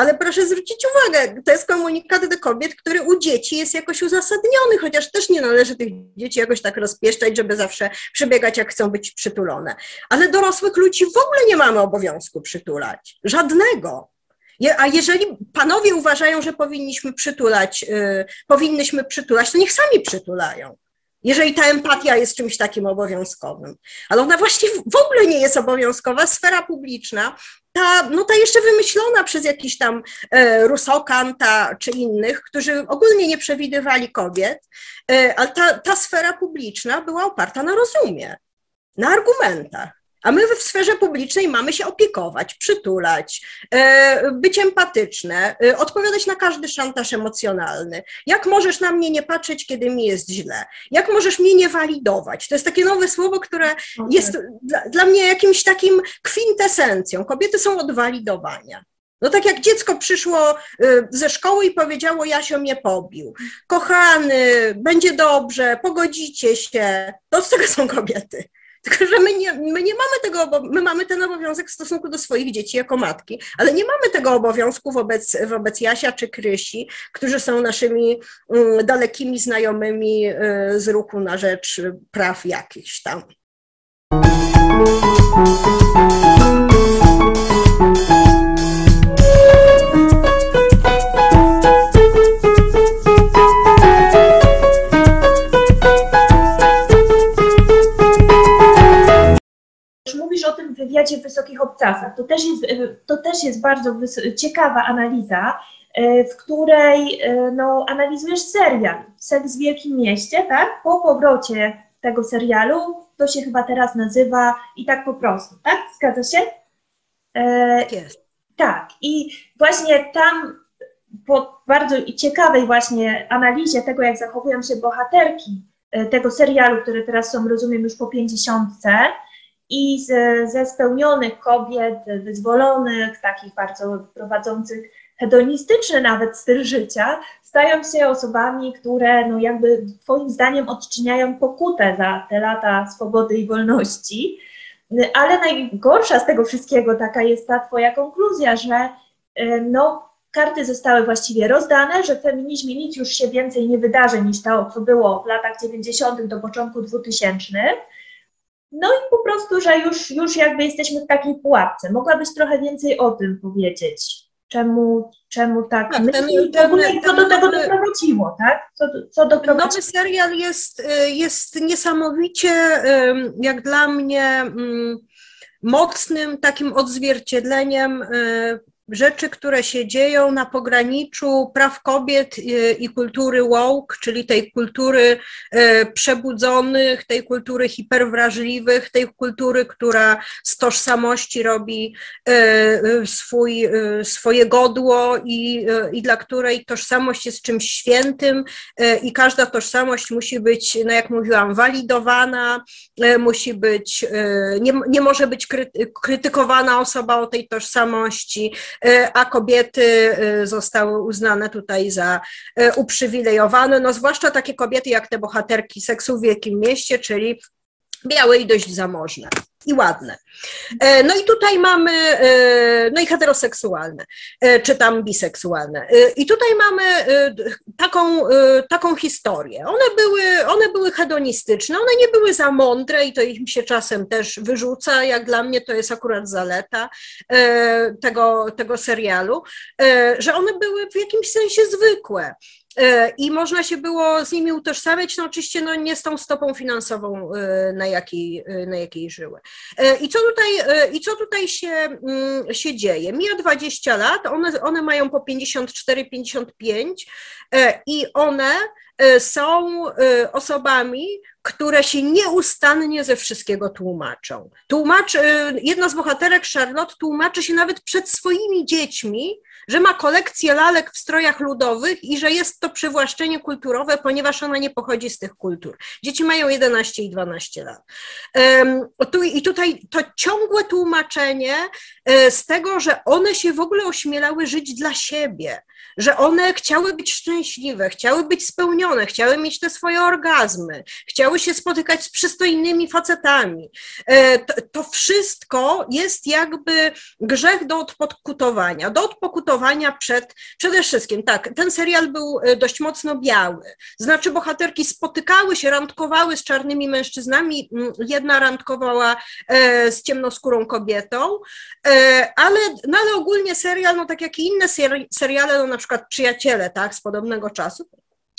ale proszę zwrócić uwagę, to jest komunikat do kobiet, który u dzieci jest jakoś uzasadniony, chociaż też nie należy tych dzieci jakoś tak rozpieszczać, żeby zawsze przebiegać, jak chcą być przytulone. Ale dorosłych ludzi w ogóle nie mamy obowiązku przytulać. Żadnego. A jeżeli panowie uważają, że powinniśmy przytulać, yy, powinnyśmy przytulać, to niech sami przytulają jeżeli ta empatia jest czymś takim obowiązkowym. Ale ona właśnie w ogóle nie jest obowiązkowa. Sfera publiczna, ta, no ta jeszcze wymyślona przez jakiś tam e, Rusokanta czy innych, którzy ogólnie nie przewidywali kobiet, e, ale ta, ta sfera publiczna była oparta na rozumie, na argumentach. A my w sferze publicznej mamy się opiekować, przytulać, e, być empatyczne, e, odpowiadać na każdy szantaż emocjonalny. Jak możesz na mnie nie patrzeć, kiedy mi jest źle? Jak możesz mnie nie walidować? To jest takie nowe słowo, które jest dla, dla mnie jakimś takim kwintesencją. Kobiety są od walidowania. No tak jak dziecko przyszło e, ze szkoły i powiedziało, Jasio mnie pobił. Kochany, będzie dobrze, pogodzicie się. To z tego są kobiety. Tylko, że my nie, my nie mamy tego, my mamy ten obowiązek w stosunku do swoich dzieci jako matki, ale nie mamy tego obowiązku wobec, wobec Jasia czy Krysi, którzy są naszymi um, dalekimi znajomymi y, z ruchu na rzecz praw jakichś tam. Wywiadzie w Wysokich Obcasach. To też jest, e, to też jest bardzo ciekawa analiza, e, w której e, no, analizujesz serial Seks w Wielkim Mieście, tak? Po powrocie tego serialu, to się chyba teraz nazywa i tak po prostu, tak? Zgadza się? Tak jest. Tak. I właśnie tam po bardzo ciekawej właśnie analizie tego, jak zachowują się bohaterki tego serialu, które teraz są, rozumiem, już po pięćdziesiątce, i z, ze spełnionych kobiet, wyzwolonych, takich bardzo prowadzących hedonistyczny nawet styl życia, stają się osobami, które no jakby Twoim zdaniem odczyniają pokutę za te lata swobody i wolności. Ale najgorsza z tego wszystkiego taka jest ta Twoja konkluzja, że no, karty zostały właściwie rozdane, że w feminizmie nic już się więcej nie wydarzy niż to, co było w latach 90. do początku 2000 no i po prostu, że już, już jakby jesteśmy w takiej pułapce. Mogłabyś trochę więcej o tym powiedzieć? Czemu, czemu tak, tak myśli? Ten, w ogóle ten, co do tego doprowadziło, tak? Co, co doprowadziło? Nowy serial jest, y, jest niesamowicie, jak dla mnie, mocnym takim odzwierciedleniem y, rzeczy, które się dzieją na pograniczu praw kobiet i kultury woke, czyli tej kultury e, przebudzonych, tej kultury hiperwrażliwych, tej kultury, która z tożsamości robi e, swój, swoje godło i, i dla której tożsamość jest czymś świętym i każda tożsamość musi być, no jak mówiłam, walidowana, musi być, nie, nie może być krytykowana osoba o tej tożsamości, a kobiety e, zostały uznane tutaj za e, uprzywilejowane, no zwłaszcza takie kobiety jak te bohaterki seksu w Wielkim Mieście, czyli białe i dość zamożne i ładne. E, no i tutaj mamy, e, no i heteroseksualne, e, czy tam biseksualne. I tutaj mamy taką, taką historię. One były, one były hedonistyczne, one nie były za mądre i to im się czasem też wyrzuca, jak dla mnie to jest akurat zaleta tego, tego serialu, że one były w jakimś sensie zwykłe. E, i można się było z nimi utożsamiać, no oczywiście no nie z tą stopą finansową, e, na jakiej, e, na jakiej żyły. I co tutaj, i co tutaj się, mm, się dzieje? Mija 20 lat, one, one mają po 54-55 i one są osobami, które się nieustannie ze wszystkiego tłumaczą. Tłumacz, jedna z bohaterek, Charlotte, tłumaczy się nawet przed swoimi dziećmi, że ma kolekcję lalek w strojach ludowych i że jest to przywłaszczenie kulturowe, ponieważ ona nie pochodzi z tych kultur. Dzieci mają 11 i 12 lat. I tutaj to ciągłe tłumaczenie e, z tego, że one się w ogóle ośmielały żyć dla siebie, że one chciały być szczęśliwe, chciały być spełnione, chciały mieć te swoje orgazmy, chciały się spotykać z przystojnymi facetami. E, to, to wszystko jest jakby grzech do odpokutowania, do odpokutowania przed, przede wszystkim, tak, ten serial był e, dość mocno biały, znaczy bohaterki spotykały się, randkowały z czarnymi mężczyznami, jedna randkowała e, z ciemnoskórą kobietą, ale, no ale ogólnie serial, no tak jak i inne seriale, no na przykład Przyjaciele, tak, z podobnego czasu,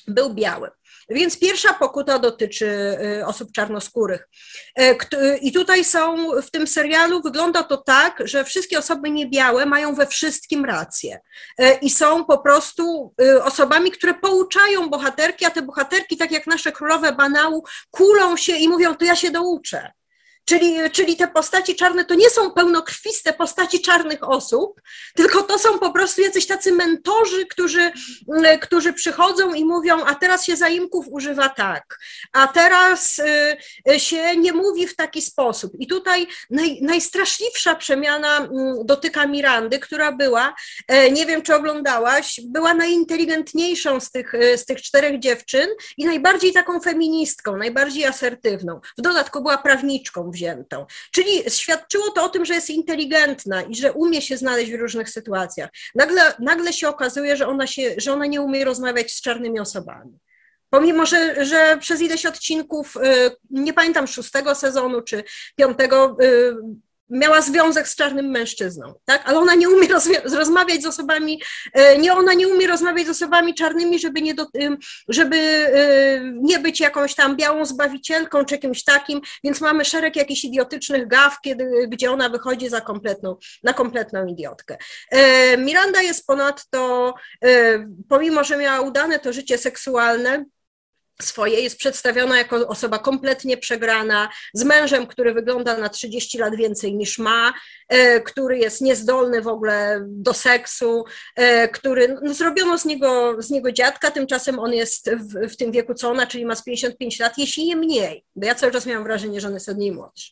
był biały. Więc pierwsza pokuta dotyczy y, osób czarnoskórych. E, I tutaj są w tym serialu, wygląda to tak, że wszystkie osoby niebiałe mają we wszystkim rację. E, I są po prostu y, osobami, które pouczają bohaterki, a te bohaterki, tak jak nasze królowe banału, kulą się i mówią, to ja się douczę. Czyli, czyli te postaci czarne to nie są pełnokrwiste postaci czarnych osób, tylko to są po prostu jacyś tacy mentorzy, którzy, którzy przychodzą i mówią, a teraz się zaimków używa tak, a teraz y, się nie mówi w taki sposób. I tutaj naj, najstraszliwsza przemiana mm, dotyka Mirandy, która była, e, nie wiem czy oglądałaś, była najinteligentniejszą z tych, e, z tych czterech dziewczyn i najbardziej taką feministką, najbardziej asertywną. W dodatku była prawniczką wziętą. Czyli świadczyło to o tym, że jest inteligentna i że umie się znaleźć w różnych sytuacjach. Nagle, nagle się okazuje, że ona, się, że ona nie umie rozmawiać z czarnymi osobami. Pomimo, że, że przez ileś odcinków, y, nie pamiętam szóstego sezonu czy piątego, y, miała związek z czarnym mężczyzną, tak? Ale ona nie umie rozmawiać z osobami, e, nie, ona nie umie rozmawiać z osobami czarnymi, żeby nie, do, żeby e, nie być jakąś tam białą zbawicielką czy kimś takim, więc mamy szereg jakichś idiotycznych gaw, kiedy, gdzie ona wychodzi za kompletną, na kompletną idiotkę. E, Miranda jest ponadto, pomimo, że miała udane to życie seksualne, swoje, jest przedstawiona jako osoba kompletnie przegrana, z mężem, który wygląda na 30 lat więcej niż ma, e, który jest niezdolny w ogóle do seksu, e, który, no, zrobiono z niego, z niego dziadka, tymczasem on jest w, w tym wieku co ona, czyli ma z 55 lat, jeśli nie mniej, bo ja cały czas miałam wrażenie, że on jest od niej młodszy.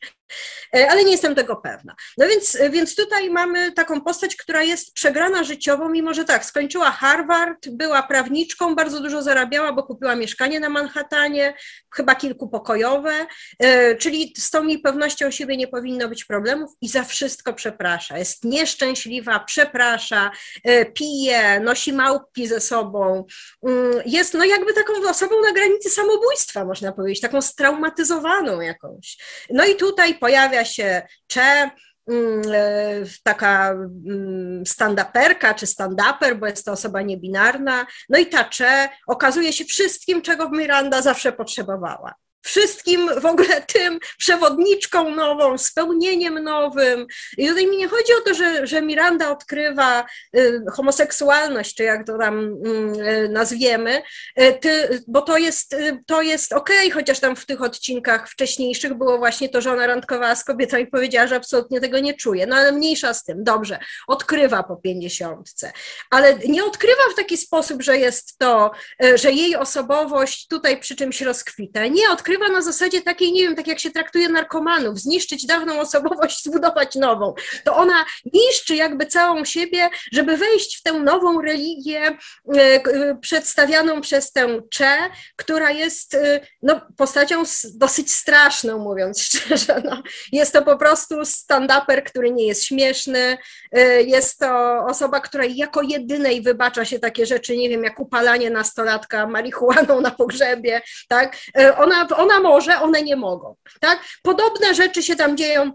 E, ale nie jestem tego pewna. No więc, więc tutaj mamy taką postać, która jest przegrana życiowo, mimo że tak, skończyła Harvard, była prawniczką, bardzo dużo zarabiała, bo kupiła mieszkanie na Manhattanie, chyba kilkupokojowe, e, czyli z tą jej pewnością siebie nie powinno być problemów i za wszystko przeprasza. Jest nieszczęśliwa, przeprasza, e, pije, nosi małpki ze sobą. Mm, jest no jakby taką osobą na granicy samobójstwa, można powiedzieć, taką straumatyzowaną jakąś. No i tutaj pojawia się Cze, mm, taka mm, stand-uperka czy stand-uper, bo jest to osoba niebinarna. No i ta Cze okazuje się wszystkim, czego Miranda zawsze potrzebowała wszystkim w ogóle tym przewodniczką nową, spełnieniem nowym. I tutaj mi nie chodzi o to, że, że Miranda odkrywa y, homoseksualność, czy jak to tam y, nazwiemy, y, ty, bo to jest, y, to jest okej, okay, chociaż tam w tych odcinkach wcześniejszych było właśnie to, że ona randkowała z kobietą i powiedziała, że absolutnie tego nie czuje. No ale mniejsza z tym, dobrze, odkrywa po pięćdziesiątce, ale nie odkrywa w taki sposób, że jest to, y, że jej osobowość tutaj przy czymś rozkwita. Nie odkrywa odkrywa na zasadzie takiej, nie wiem, tak jak się traktuje narkomanów, zniszczyć dawną osobowość, zbudować nową. To ona niszczy jakby całą siebie, żeby wejść w tę nową religię e, e, przedstawianą przez tę Cze, która jest e, no, postacią dosyć straszną, mówiąc szczerze. No. Jest to po prostu stand-uper, który nie jest śmieszny, jest to osoba, która jako jedynej wybacza się takie rzeczy, nie wiem, jak upalanie nastolatka marihuaną na pogrzebie, tak? Ona, ona może, one nie mogą. Tak? Podobne rzeczy się tam dzieją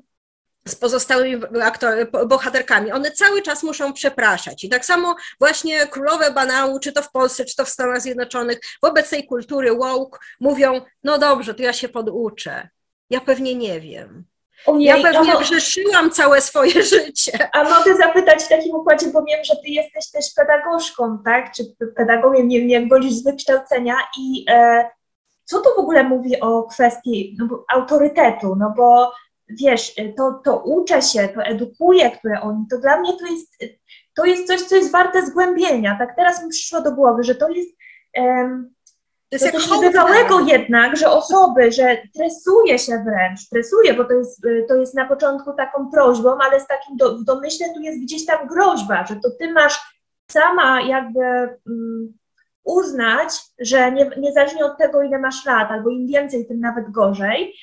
z pozostałymi aktor, bohaterkami. One cały czas muszą przepraszać. I tak samo właśnie królowe banału, czy to w Polsce, czy to w Stanach Zjednoczonych, wobec tej kultury woke mówią, no dobrze, to ja się poduczę. Ja pewnie nie wiem. Ojej, ja pewnie no, grzeszyłam całe swoje życie. A mogę zapytać w takim układzie, bo wiem, że ty jesteś też pedagogzką, tak? Czy pedagogiem, nie wiem, jak wolisz z wykształcenia i e, co to w ogóle mówi o kwestii no, autorytetu? No bo wiesz, to, to uczę się, to edukuję, które oni, to dla mnie to jest to jest coś, co jest warte zgłębienia. Tak teraz mi przyszło do głowy, że to jest um, to jest coś niebywałego jednak, że osoby, że tresuje się wręcz, tresuje, bo to jest, to jest na początku taką prośbą, ale z takim do, w domyśle tu jest gdzieś tam groźba, że to ty masz sama jakby um, uznać, że nie, niezależnie od tego, ile masz lat, albo im więcej, tym nawet gorzej,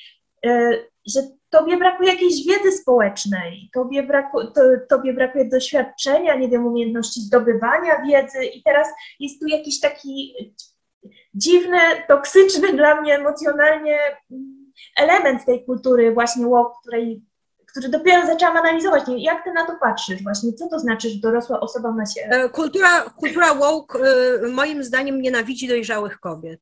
y, że tobie brakuje jakiejś wiedzy społecznej, tobie, braku, to, tobie brakuje doświadczenia, nie wiem, umiejętności zdobywania wiedzy. I teraz jest tu jakiś taki dziwny, toksyczny dla mnie emocjonalnie mm, element tej kultury właśnie walk, której który dopiero zaczęłam analizować. Jak ty na to patrzysz właśnie? Co to znaczy, że dorosła osoba ma się... E, kultura, kultura woke e, moim zdaniem nienawidzi dojrzałych kobiet.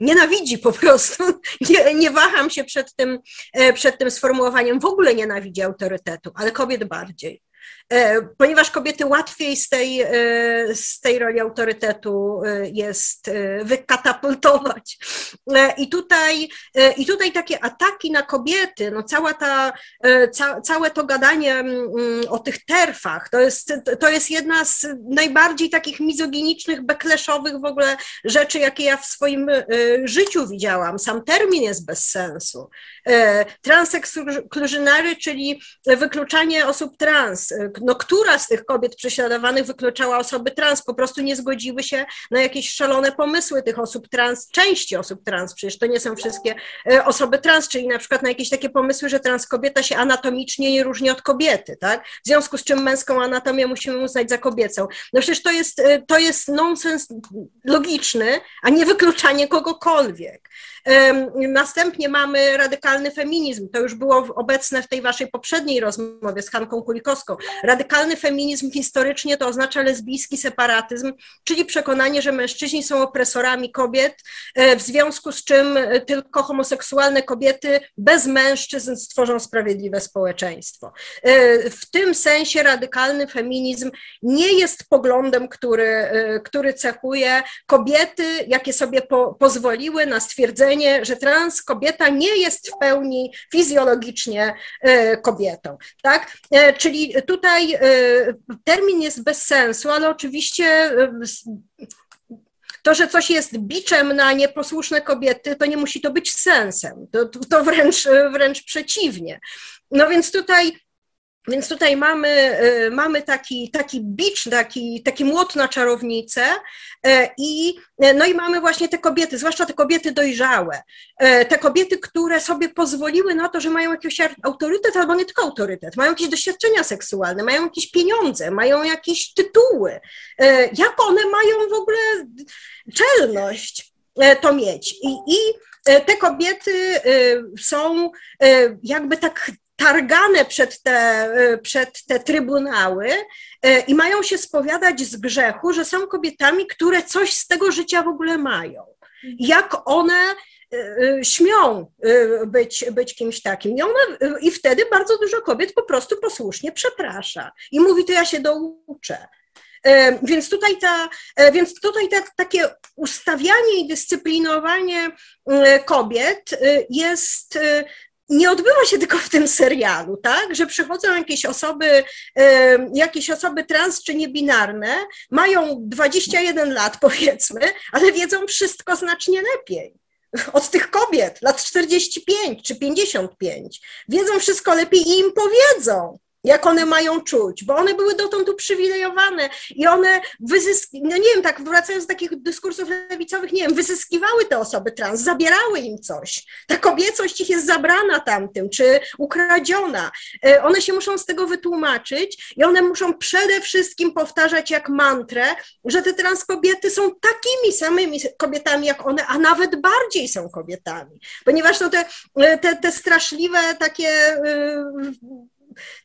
Nienawidzi po prostu. Nie, nie waham się przed tym, e, przed tym sformułowaniem. W ogóle nienawidzi autorytetu, ale kobiet bardziej. E, ponieważ kobiety łatwiej z tej, e, z tej roli autorytetu e, jest wykatapultować. I tutaj, I tutaj takie ataki na kobiety, no cała ta, ca, całe to gadanie mm, o tych terfach, to jest, to jest jedna z najbardziej takich mizoginicznych, bekleszowych w ogóle rzeczy, jakie ja w swoim życiu widziałam. Sam termin jest bez sensu. Transexklużynary, czyli wykluczanie osób trans, no, która z tych kobiet prześladowanych wykluczała osoby trans, po prostu nie zgodziły się na jakieś szalone pomysły tych osób trans, części osób trans, przecież to nie są wszystkie e, osoby trans, czyli na przykład na jakieś takie pomysły, że trans kobieta się anatomicznie nie różni od kobiety, tak? W związku z czym męską anatomię musimy uznać za kobiecą. No przecież to jest, e, to jest nonsens logiczny, a nie wykluczanie kogokolwiek. Następnie mamy radykalny feminizm. To już było obecne w tej waszej poprzedniej rozmowie z Hanką Kulikowską. Radykalny feminizm historycznie to oznacza lesbijski separatyzm, czyli przekonanie, że mężczyźni są opresorami kobiet, e, w związku z czym e, tylko homoseksualne kobiety bez mężczyzn stworzą sprawiedliwe społeczeństwo. E, w tym sensie radykalny feminizm nie jest poglądem, który, który cechuje kobiety, jakie sobie po, pozwoliły na stwierdzenie, że trans kobieta nie jest w pełni fizjologicznie e, kobietą, tak? E, czyli tutaj e, termin jest bez sensu, ale oczywiście to, że coś jest biczem na nieposłuszne kobiety, to nie musi to być sensem. To, to wręcz, wręcz przeciwnie. No więc tutaj więc tutaj mamy, y, mamy taki, taki bicz, taki, taki młot na czarownicę e, i, e, no i mamy właśnie te kobiety, zwłaszcza te kobiety dojrzałe, e, te kobiety, które sobie pozwoliły na to, że mają jakiś autorytet, albo nie tylko autorytet, mają jakieś doświadczenia seksualne, mają jakieś pieniądze, mają jakieś tytuły. Jak one mają w ogóle czelność to mieć? I, i te kobiety są jakby tak targane przed te, y, przed te trybunały y, i mają się spowiadać z grzechu, że są kobietami, które coś z tego życia w ogóle mają. Jak one y, śmią być, być kimś takim. I, one, I wtedy bardzo dużo kobiet po prostu posłusznie przeprasza i mówi, to ja się douczę. Więc tutaj, ta, więc tutaj ta, takie ustawianie i dyscyplinowanie kobiet jest nie odbywa się tylko w tym serialu, tak? Że przychodzą jakieś osoby, jakieś osoby trans czy niebinarne, mają 21 lat powiedzmy, ale wiedzą wszystko znacznie lepiej od tych kobiet, lat 45 czy 55. Wiedzą wszystko lepiej i im powiedzą jak one mają czuć, bo one były dotąd uprzywilejowane i one wyzyskiwały, no nie wiem, tak wracając do takich dyskursów lewicowych, nie wiem, wyzyskiwały te osoby trans, zabierały im coś. Ta kobiecość ich jest zabrana tamtym, czy ukradziona. E, one się muszą z tego wytłumaczyć i one muszą przede wszystkim powtarzać jak mantrę, że te trans kobiety są takimi samymi kobietami jak one, a nawet bardziej są kobietami, ponieważ to te, te, te straszliwe takie y,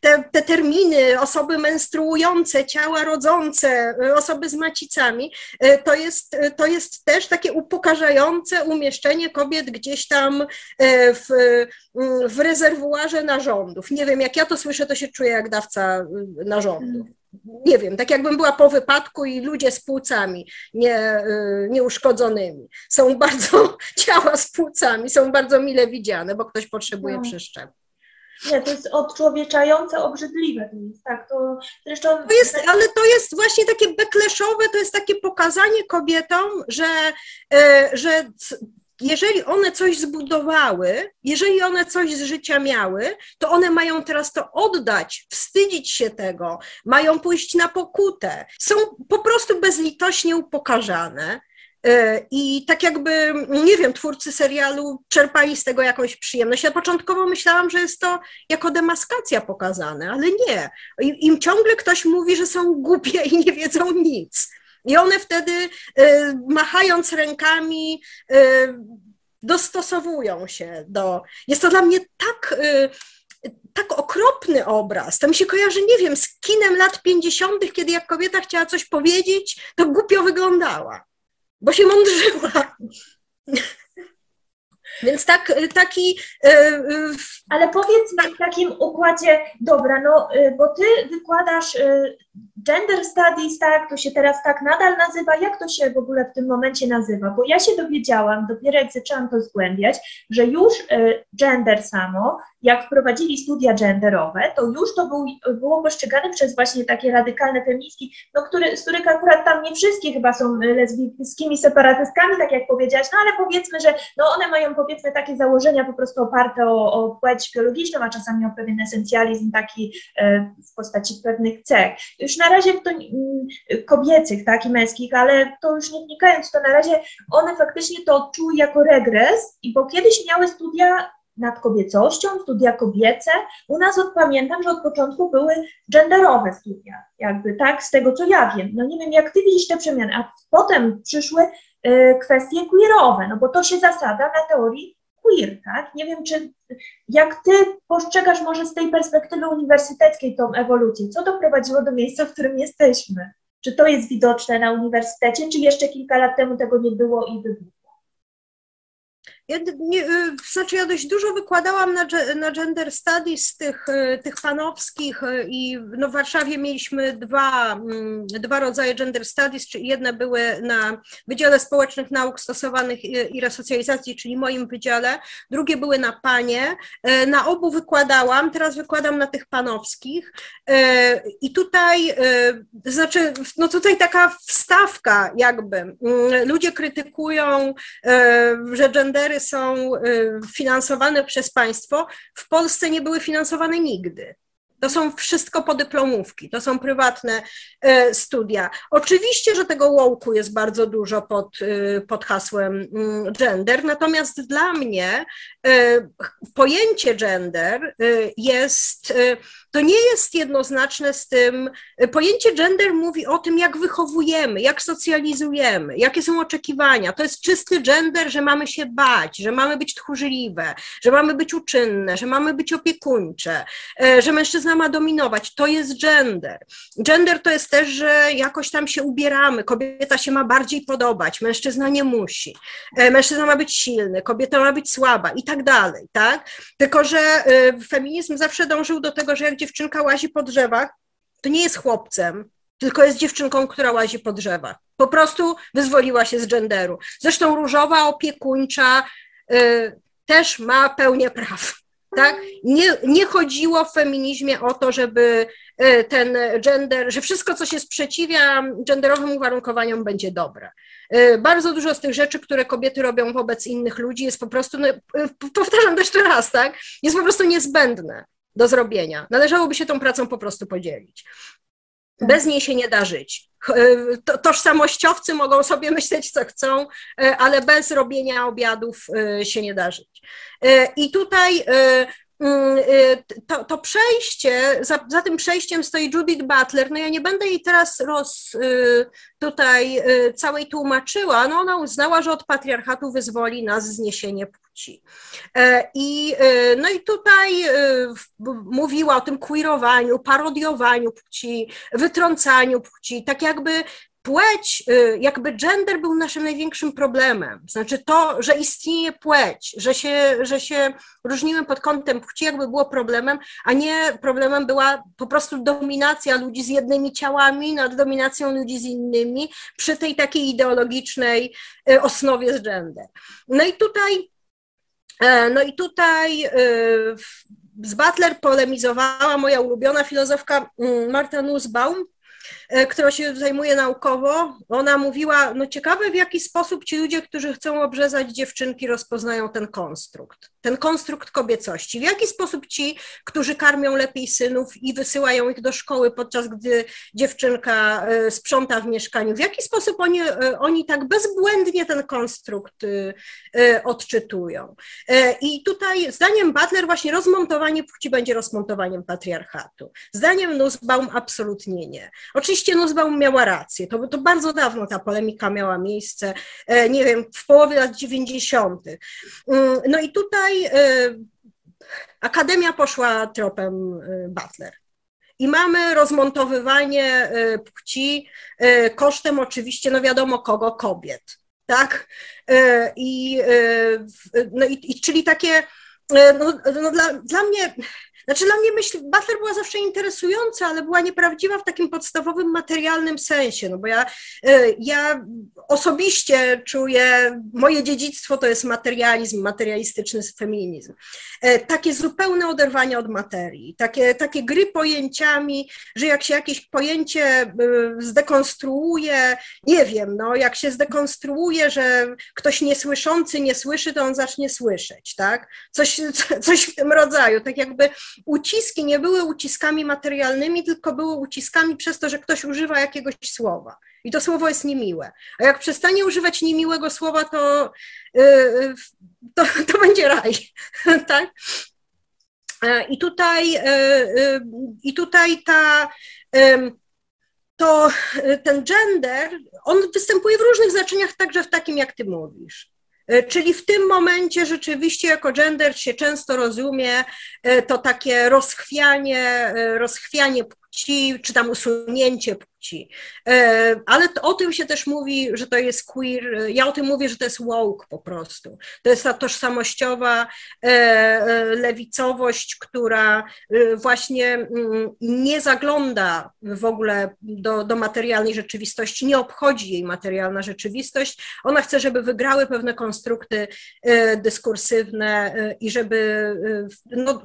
te, te terminy, osoby menstruujące, ciała rodzące, osoby z macicami, e, to jest, to jest też takie upokarzające umieszczenie kobiet gdzieś tam e, w, w rezerwuarze narządów. Nie wiem, jak ja to słyszę, to się czuję jak dawca narządów nie wiem, tak jakbym była po wypadku i ludzie z płucami nie, e, nieuszkodzonymi. Są bardzo, ciała z płucami są bardzo mile widziane, bo ktoś potrzebuje no. przeszczepu. Nie, to jest odczłowieczające, obrzydliwe tak, to zresztą... To jest, ale to jest właśnie takie bekleszowe, to jest takie pokazanie kobietom, że, e, że jeżeli one coś zbudowały, jeżeli one coś z życia miały, to one mają teraz to oddać, wstydzić się tego, mają pójść na pokutę. Są po prostu bezlitośnie upokarzane. E, I tak jakby, nie wiem, twórcy serialu czerpali z tego jakąś przyjemność. Ja początkowo myślałam, że jest to jako demaskacja pokazane, ale nie. Im ciągle ktoś mówi, że są głupie i nie wiedzą nic. I one wtedy, e, machając rękami, e, dostosowują się do. Jest to dla mnie tak tak okropny obraz. To mi się kojarzy, nie wiem, z kinem lat 50., kiedy jak kobieta chciała coś powiedzieć, to głupio wyglądała bo się mądrzyła. Więc tak, taki. E, Ale powiedz mi w takim układzie, dobra, no e, bo ty wykładasz gender studies, tak, to się teraz tak nadal nazywa. Jak to się w ogóle w tym momencie nazywa? Bo ja się dowiedziałam, dopiero jak zaczęłam to zgłębiać, że już gender samo jak wprowadzili studia genderowe, to już to był, było postrzegane przez właśnie takie radykalne feministki, no, które, z których akurat tam nie wszystkie chyba są lesbijskimi separatystkami, tak jak powiedziałaś, no ale powiedzmy, że no one mają powiedzmy takie założenia po prostu oparte o, o płeć biologiczną, a czasami o pewien esencjalizm taki e, w postaci pewnych cech. Już na razie to mm, kobiecych, tak, i męskich, ale to już nie wnikając, to na razie one faktycznie to odczuły jako regres, i bo kiedyś miały studia nad kobiecością, studia kobiece. U nas od, pamiętam, że od początku były genderowe studia, jakby tak, z tego co ja wiem. No nie wiem, jak ty widzisz te przemiany, a potem przyszły y, kwestie queerowe, no bo to się zasada na teorii queer, tak? Nie wiem, czy jak ty postrzegasz może z tej perspektywy uniwersyteckiej tą ewolucję, co doprowadziło do miejsca, w którym jesteśmy? Czy to jest widoczne na uniwersytecie, czy jeszcze kilka lat temu tego nie było i wybuchło? Ja, nie, y, znaczy ja dość dużo wykładałam na, na gender studies tych, y, tych panowskich y, i no w Warszawie mieliśmy dwa, mm, dwa rodzaje gender studies, czyli jedne były na Wydziale Społecznych Nauk Stosowanych i Resocjalizacji, czyli moim wydziale, drugie były na panie. Na obu wykładałam, teraz wykładam na tych panowskich i tutaj, znaczy, no tutaj taka wstawka jakby, mm, ludzie krytykują, że gendery są y, finansowane przez państwo, w Polsce nie były finansowane nigdy. To są wszystko podyplomówki, to są prywatne e, studia. Oczywiście, że tego łołku jest bardzo dużo pod, y, pod hasłem mm, gender, natomiast dla mnie e, pojęcie gender jest, e, to nie jest jednoznaczne z tym, pojęcie gender mówi o tym, jak wychowujemy, jak socjalizujemy, jakie są oczekiwania. To jest czysty gender, że mamy się bać, że mamy być tchórzliwe, że mamy być uczynne, że mamy być opiekuńcze, że mężczyzna mężczyzna ma dominować. To jest gender. Gender to jest też, że jakoś tam się ubieramy. Kobieta się ma bardziej podobać, mężczyzna nie musi. E, mężczyzna ma być silny, kobieta ma być słaba i tak dalej, tak? Tylko, że e, feminizm zawsze dążył do tego, że jak dziewczynka łazi po drzewach, to nie jest chłopcem, tylko jest dziewczynką, która łazi po drzewach. Po prostu wyzwoliła się z genderu. Zresztą różowa, opiekuńcza, y, też ma pełnię praw. Tak? Nie, nie chodziło w feminizmie o to, żeby e, ten gender, że wszystko, co się sprzeciwia genderowym uwarunkowaniom, będzie dobre. E, bardzo dużo z tych rzeczy, które kobiety robią wobec innych ludzi, jest po prostu, no, e, powtarzam jeszcze raz, tak? Jest po prostu niezbędne do zrobienia. Należałoby się tą pracą po prostu podzielić. Bez niej się nie da żyć. Tożsamościowcy mogą sobie myśleć, co chcą, ale bez robienia obiadów się nie da żyć. I tutaj to, to przejście, za, za, tym przejściem stoi Judith Butler. No ja nie będę jej teraz roz, tutaj całej tłumaczyła. No ona uznała, że od patriarchatu wyzwoli nas zniesienie płci. E, I, no i tutaj mówiła o tym queerowaniu, parodiowaniu płci, wytrącaniu płci, tak jakby płeć, jakby gender był naszym największym problemem. Znaczy to, że istnieje płeć, że się, że się różnimy pod kątem płci, jakby było problemem, a nie problemem była po prostu dominacja ludzi z jednymi ciałami nad dominacją ludzi z innymi przy tej takiej ideologicznej osnowie z gender. No i tutaj E, no i tutaj e, z Butler polemizowała moja ulubiona filozofka mm, Marta Nussbaum, która się zajmuje naukowo, ona mówiła, no ciekawe w jaki sposób ci ludzie, którzy chcą obrzezać dziewczynki, rozpoznają ten konstrukt, ten konstrukt kobiecości. W jaki sposób ci, którzy karmią lepiej synów i wysyłają ich do szkoły, podczas gdy dziewczynka e, sprząta w mieszkaniu, w jaki sposób oni, e, oni tak bezbłędnie ten konstrukt odczytują. I tutaj zdaniem Butler właśnie rozmontowanie płci będzie rozmontowaniem patriarchatu. Zdaniem Nussbaum absolutnie nie. Oczywiście Nussbaum miała rację, to, to bardzo dawno ta polemika miała miejsce, e, nie wiem, w połowie lat 90. Mm, no i tutaj e, Akademia poszła tropem e, Butler. I mamy rozmontowywanie płci kosztem oczywiście, no wiadomo kogo, kobiet, tak? I, no i, i czyli takie, no, no dla, dla mnie znaczy dla mnie myśl Butler była zawsze interesująca, ale była nieprawdziwa w takim podstawowym materialnym sensie, no bo ja, e, ja osobiście czuję, moje dziedzictwo to jest materializm, materialistyczny feminizm. E, takie zupełne oderwanie od materii, takie, takie gry pojęciami, że jak się jakieś pojęcie e, zdekonstruuje, nie wiem, no jak się zdekonstruuje, że ktoś niesłyszący nie słyszy, to on zacznie słyszeć, tak? Coś, coś w tym rodzaju, tak jakby uciski nie były uciskami materialnymi, tylko były uciskami przez to, że ktoś używa jakiegoś słowa. I to słowo jest niemiłe. A jak przestanie używać niemiłego słowa, to, yy, to, to będzie raj. tak? E, I tutaj, e, e, i tutaj ta, to ten gender, on występuje w różnych znaczeniach, także w takim, jak ty mówisz. E, czyli w tym momencie rzeczywiście jako gender się często rozumie e, to takie rozchwianie, e, rozchwianie płci, czy tam usunięcie płci. E, ale o tym się też mówi, że to jest queer. Ja o tym mówię, że to jest woke po prostu. To jest ta tożsamościowa e, e, lewicowość, która właśnie mm, nie zagląda w ogóle do, do materialnej rzeczywistości, nie obchodzi jej materialna rzeczywistość. Ona chce, żeby wygrały pewne konstrukty dyskursywne i żeby no,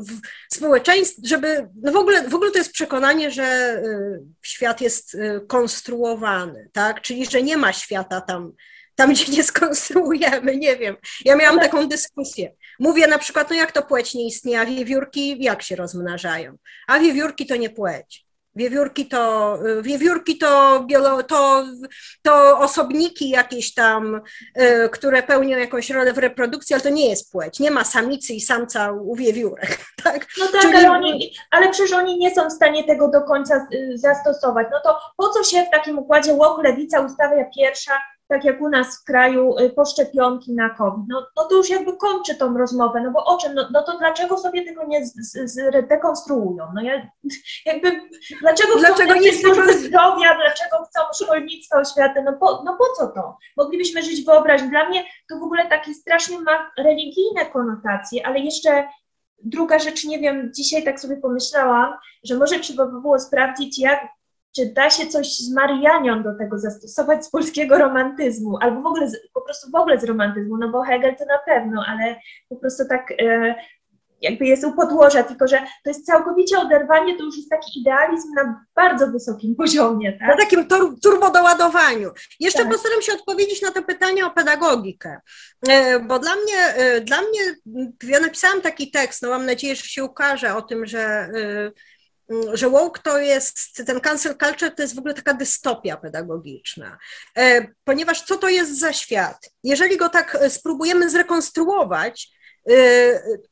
społeczeństwo, żeby no w ogóle, w ogóle to jest przekonanie, że świat jest y, konstruowany, tak? Czyli, że nie ma świata tam, tam gdzie nie skonstruujemy, nie wiem. Ja miałam taką dyskusję. Mówię na przykład, no jak to płeć nie istnieje, a wiewiórki jak się rozmnażają? A wiewiórki to nie płeć. Wiewiórki to, wiewiórki to, to, to osobniki jakieś tam, y, które pełnią jakąś rolę w reprodukcji, ale to nie jest płeć. Nie ma samicy i samca u wiewiórek. Tak? No tak, Czyli... ale, oni, ale przecież oni nie są w stanie tego do końca y, zastosować. No to po co się w takim układzie łok lewica ustawia pierwsza, tak jak u nas w kraju, y, poszczepionki na COVID. No, no to już jakby kończy tą rozmowę, no bo o czym? No, no to dlaczego sobie tego nie zdekonstruują? No ja, jakby, dlaczego, dlaczego nie służby zdrowia, dlaczego chcą szkolnictwa, oświaty? No po, no po co to? Moglibyśmy żyć wyobraźnią. Dla mnie to w ogóle takie strasznie ma religijne konotacje, ale jeszcze druga rzecz, nie wiem, dzisiaj tak sobie pomyślałam, że może trzeba by było sprawdzić, jak czy da się coś z Marianią do tego zastosować z polskiego romantyzmu, albo w ogóle, po prostu w ogóle z romantyzmu, no bo Hegel to na pewno, ale po prostu tak e, jakby jest u podłoża, tylko że to jest całkowicie oderwanie, to już jest taki idealizm na bardzo wysokim poziomie. Tak? Na takim tur turbodoładowaniu. Jeszcze tak. postaram się odpowiedzieć na to pytanie o pedagogikę, e, bo dla mnie, e, dla mnie, ja napisałam taki tekst, no mam nadzieję, że się ukaże o tym, że e, że woke to jest, ten cancel culture to jest w ogóle taka dystopia pedagogiczna, e, ponieważ co to jest za świat? Jeżeli go tak e, spróbujemy zrekonstruować,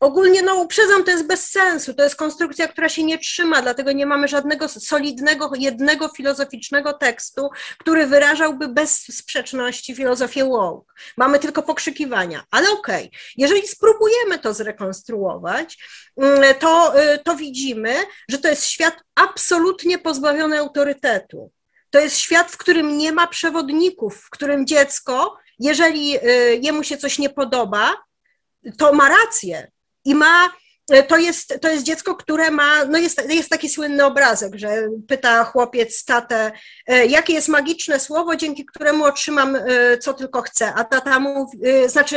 ogólnie, no uprzedzam, to jest bez sensu. To jest konstrukcja, która się nie trzyma, dlatego nie mamy żadnego solidnego, jednego filozoficznego tekstu, który wyrażałby bez sprzeczności filozofię woke. Mamy tylko pokrzykiwania, ale okej, okay. jeżeli spróbujemy to zrekonstruować, mm, to, y, to widzimy, że to jest świat absolutnie pozbawiony autorytetu. To jest świat, w którym nie ma przewodników, w którym dziecko, jeżeli y, jemu się coś nie podoba, to ma rację i ma to jest, to jest dziecko, które ma, no jest, jest taki słynny obrazek, że pyta chłopiec tatę, e, jakie jest magiczne słowo, dzięki któremu otrzymam e, co tylko chcę, a tata mówi, e, znaczy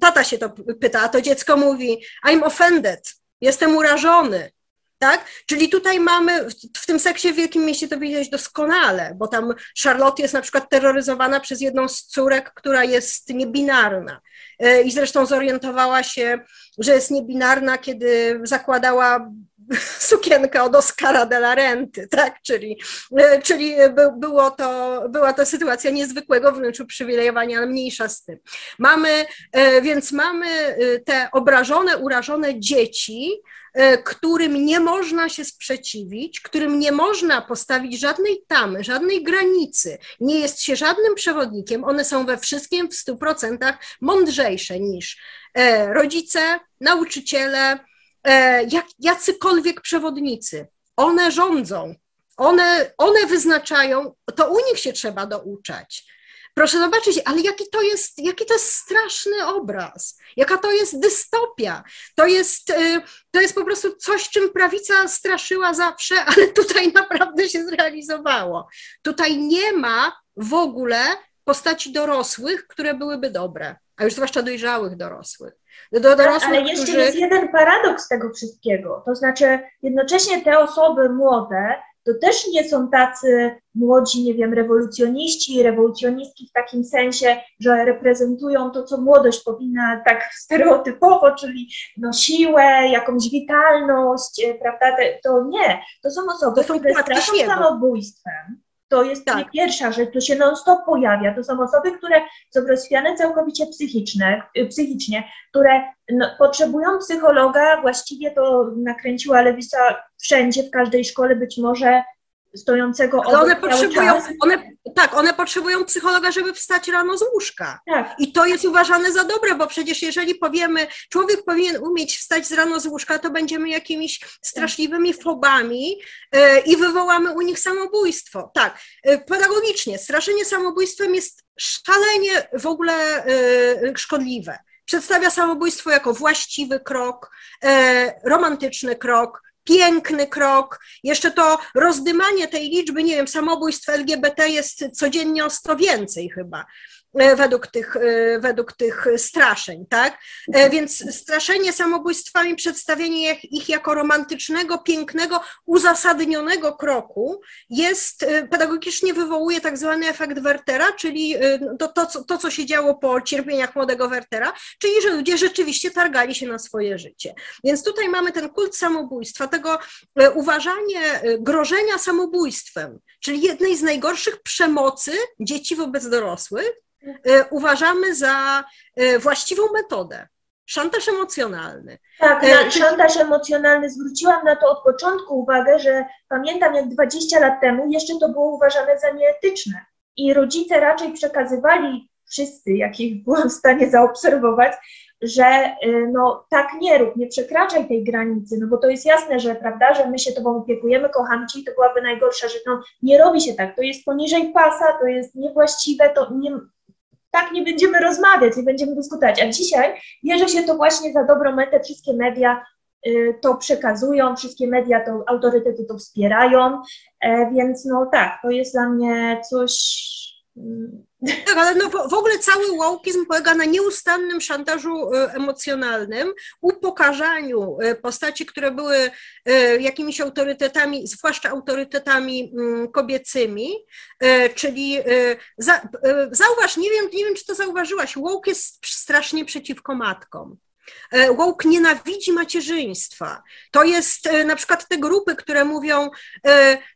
tata się to pyta, a to dziecko mówi I'm offended, jestem urażony. Tak? Czyli tutaj mamy, w tym seksie w Wielkim Mieście to widać doskonale, bo tam Charlotte jest na przykład terroryzowana przez jedną z córek, która jest niebinarna. E, I zresztą zorientowała się, że jest niebinarna, kiedy zakładała sukienkę od Oscara de la Renty, tak? Czyli, e, czyli było to, była to sytuacja niezwykłego wręcz uprzywilejowania, ale mniejsza z tym. Mamy, e, więc mamy te obrażone, urażone dzieci, którym nie można się sprzeciwić, którym nie można postawić żadnej tamy, żadnej granicy, nie jest się żadnym przewodnikiem, one są we wszystkim w stu procentach mądrzejsze niż e, rodzice, nauczyciele, e, jak, jacykolwiek przewodnicy. One rządzą, one, one wyznaczają, to u nich się trzeba douczać. Proszę zobaczyć, ale jaki to jest, jaki to jest straszny obraz, jaka to jest dystopia. To jest, y, to jest po prostu coś, czym prawica straszyła zawsze, ale tutaj naprawdę się zrealizowało. Tutaj nie ma w ogóle postaci dorosłych, które byłyby dobre, a już zwłaszcza dojrzałych dorosłych. Do dorosłych, ale jeszcze którzy... jest jeden paradoks tego wszystkiego. To znaczy, jednocześnie te osoby młode to też nie są tacy młodzi, nie wiem, rewolucjoniści, rewolucjonistki w takim sensie, że reprezentują to, co młodość powinna tak stereotypowo, czyli no siłę, jakąś witalność, e, prawda? To nie. To są osoby, to są które straszą samobójstwem, to jest tak. pierwsza rzecz, to się non-stop pojawia. To są osoby, które są rozwiane całkowicie psychiczne, y, psychicznie, które no, potrzebują psychologa. Właściwie to nakręciła Lewisa wszędzie, w każdej szkole, być może stojącego Ale one potrzebują, one, tak, one potrzebują psychologa, żeby wstać rano z łóżka. Tak. I to jest uważane za dobre, bo przecież jeżeli powiemy, człowiek powinien umieć wstać z rano z łóżka, to będziemy jakimiś straszliwymi fobami e, i wywołamy u nich samobójstwo. Tak, e, pedagogicznie straszenie samobójstwem jest szalenie w ogóle e, szkodliwe. Przedstawia samobójstwo jako właściwy krok, romantyczny krok, piękny krok. Jeszcze to rozdymanie tej liczby, nie wiem, samobójstw LGBT jest codziennie o sto więcej chyba. E, według tych, e, według tych straszeń, tak? E, więc straszenie samobójstwami, przedstawienie ich jako romantycznego, pięknego, uzasadnionego kroku jest, pedagogicznie wywołuje tak zwany efekt Wertera, czyli to, to, to, co się działo po cierpieniach młodego Wertera, czyli że ludzie rzeczywiście targali się na swoje życie. Więc tutaj mamy ten kult samobójstwa, tego uważanie grożenia samobójstwem, czyli jednej z najgorszych przemocy dzieci wobec dorosłych, uważamy za e, właściwą metodę. Szantaż emocjonalny. Tak, e, na szantaż emocjonalny. Zwróciłam na to od początku uwagę, że pamiętam jak 20 lat temu jeszcze to było uważane za nieetyczne. I rodzice raczej przekazywali wszyscy, jakich byłam w stanie zaobserwować, że no tak nie rób, nie przekraczaj tej granicy, no bo to jest jasne, że prawda, że my się tobą opiekujemy, kochamy cię i to byłaby najgorsza rzecz, no nie robi się tak, to jest poniżej pasa, to jest niewłaściwe, to nie, tak nie będziemy rozmawiać, nie będziemy dyskutować. A dzisiaj bierze się to właśnie za dobrą metę, wszystkie media y, to przekazują, wszystkie media to, autorytety to wspierają, e, więc no tak, to jest dla mnie coś tak, ale no w ogóle cały wołkizm polega na nieustannym szantażu e, emocjonalnym, upokarzaniu e, postaci, które były e, jakimiś autorytetami, zwłaszcza autorytetami mm, kobiecymi, czyli zauważ, nie wiem, nie wiem, czy to zauważyłaś, wołk jest strasznie przeciwko matkom. Woke nienawidzi macierzyństwa. To jest na przykład te grupy, które mówią,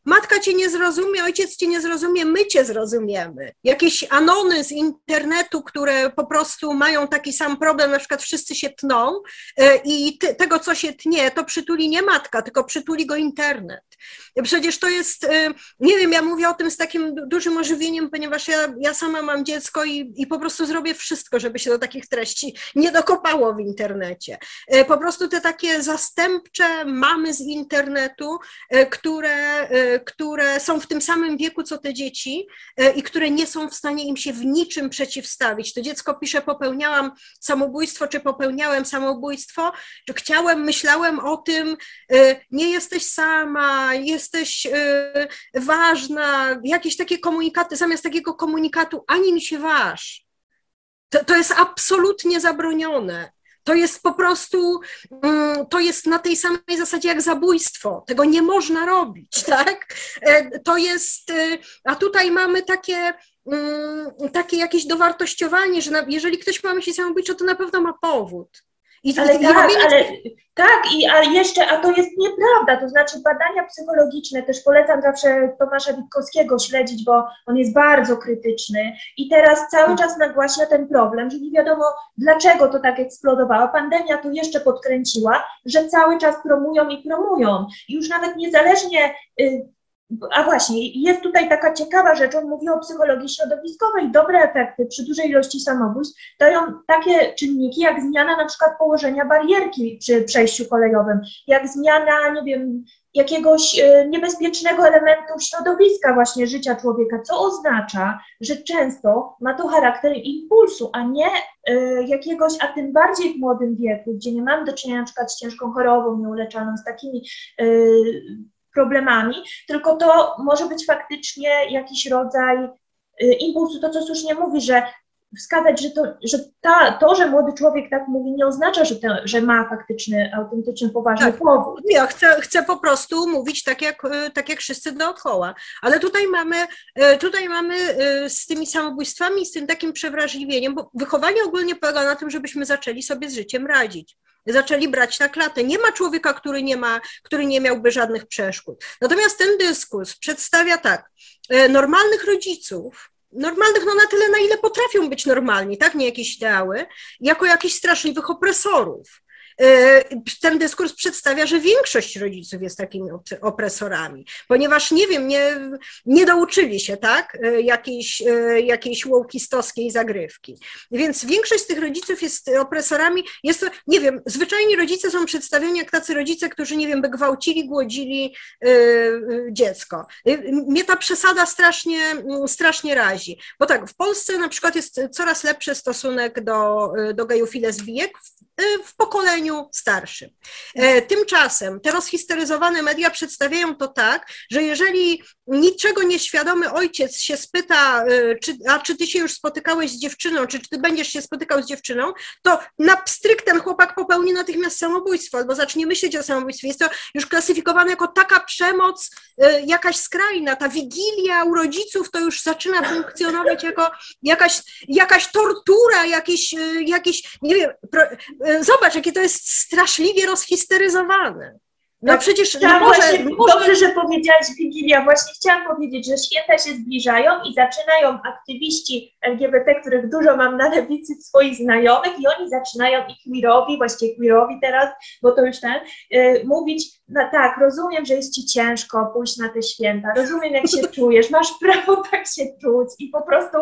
matka cię nie zrozumie, ojciec cię nie zrozumie, my cię zrozumiemy. Jakieś anony z internetu, które po prostu mają taki sam problem, na przykład wszyscy się tną i tego, co się tnie, to przytuli nie matka, tylko przytuli go internet. Przecież to jest, nie wiem, ja mówię o tym z takim dużym ożywieniem, ponieważ ja, ja sama mam dziecko i, i po prostu zrobię wszystko, żeby się do takich treści nie dokopało w internecie. E, po prostu te takie zastępcze mamy z internetu, e, które, e, które są w tym samym wieku co te dzieci i które nie są w stanie im się w niczym przeciwstawić. To dziecko pisze, popełniałam samobójstwo, czy popełniałem samobójstwo, czy chciałem, myślałem o tym, nie jesteś sama, jesteś ważna, jakieś takie komunikaty, zamiast takiego komunikatu ani mi się waż. To, to jest absolutnie zabronione. To jest po prostu, mm, to jest na tej samej zasadzie jak zabójstwo. Tego nie można robić, tak? E, to jest, e, a tutaj mamy takie, mm, takie jakieś dowartościowanie, że jeżeli ktoś ma myśli samobójcze, to na pewno ma powód. I, ale, i tak, ale tak, i a jeszcze, a to jest nieprawda, to znaczy badania psychologiczne, też polecam zawsze Tomasza Witkowskiego śledzić, bo on jest bardzo krytyczny i teraz cały czas nagłaśnia ten problem, że nie wiadomo dlaczego to tak eksplodowało. Pandemia tu jeszcze podkręciła, że cały czas promują i promują. I już nawet niezależnie y, a właśnie, jest tutaj taka ciekawa rzecz, on mówi o psychologii środowiskowej. Dobre efekty przy dużej ilości samobójstw dają takie czynniki jak zmiana na przykład położenia barierki przy przejściu kolejowym, jak zmiana, nie wiem, jakiegoś e, niebezpiecznego elementu środowiska właśnie życia człowieka, co oznacza, że często ma to charakter impulsu, a nie e, jakiegoś, a tym bardziej w młodym wieku, gdzie nie mamy do czynienia na przykład z ciężką chorobą nieuleczaną, z takimi e, problemami, tylko to może być faktycznie jakiś rodzaj y, impulsu, to co słusznie mówi, że wskazać, że, to, że ta, to, że młody człowiek tak mówi, nie oznacza, że, to, że ma faktyczny, autentyczny, poważny tak, powód. Ja chcę, chcę po prostu mówić tak jak, y, tak jak wszyscy dookoła. Ale tutaj mamy, y, tutaj mamy z tymi samobójstwami, z tym takim przewrażliwieniem, bo wychowanie ogólnie polega na tym, żebyśmy zaczęli sobie z życiem radzić zaczęli brać na klatę. Nie ma człowieka, który nie ma, który nie miałby żadnych przeszkód. Natomiast ten dyskurs przedstawia tak, e, normalnych rodziców, normalnych no na tyle, na ile potrafią być normalni, tak, nie jakieś ideały, jako jakichś straszliwych opresorów. E, ten dyskurs przedstawia, że większość rodziców jest takimi opresorami, ponieważ nie wiem, nie, nie douczyli się, tak, e, jakiejś, e, jakiejś łołkistowskiej zagrywki. Więc większość z tych rodziców jest opresorami, jest to, nie wiem, zwyczajni rodzice są przedstawieni jak tacy rodzice, którzy, nie wiem, by gwałcili, głodzili dziecko. Mnie ta przesada strasznie, strasznie razi, bo tak, w Polsce na przykład jest coraz lepszy stosunek do, do gejów i lesbijek, w pokoleniu starszym. E, tymczasem te rozhistoryzowane media przedstawiają to tak, że jeżeli niczego nieświadomy ojciec się spyta, y, czy, a czy ty się już spotykałeś z dziewczyną, czy, czy ty będziesz się spotykał z dziewczyną, to na pstryk ten chłopak popełni natychmiast samobójstwo albo zacznie myśleć o samobójstwie. Jest to już klasyfikowane jako taka przemoc y, jakaś skrajna. Ta wigilia u rodziców to już zaczyna funkcjonować jako jakaś, jakaś tortura, jakieś, jakieś nie wiem, zobacz, jakie to jest straszliwie rozhisteryzowane. No tak, przecież nie może, właśnie, może... Dobrze, że powiedziałaś Wigilia. Właśnie chciałam powiedzieć, że święta się zbliżają i zaczynają aktywiści LGBT, których dużo mam na lewicy swoich znajomych i oni zaczynają i queerowi, właściwie queerowi teraz, bo to już ten, yy, mówić no tak, rozumiem, że jest ci ciężko pójść na te święta, rozumiem, jak się czujesz, masz prawo tak się czuć i po prostu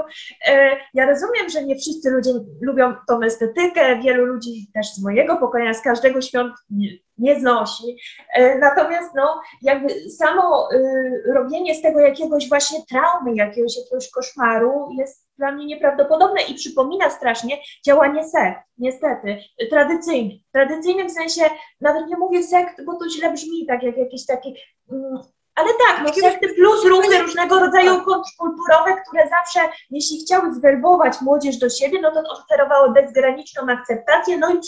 e, ja rozumiem, że nie wszyscy ludzie lubią tą estetykę, wielu ludzi też z mojego pokolenia, z każdego świąt nie, nie znosi, e, natomiast no, jakby samo e, robienie z tego jakiegoś właśnie traumy, jakiegoś, jakiegoś koszmaru jest dla mnie nieprawdopodobne i przypomina strasznie działanie sekt, niestety, tradycyjnych. Tradycyjnych w sensie, nawet nie mówię sekt, bo to źle brzmi, tak jak jakieś takie... Mm, ale tak, no sekty plus ruchy różnego rodzaju kontrkulturowe, które zawsze, jeśli chciały zwerbować młodzież do siebie, no to oferowały bezgraniczną akceptację, no i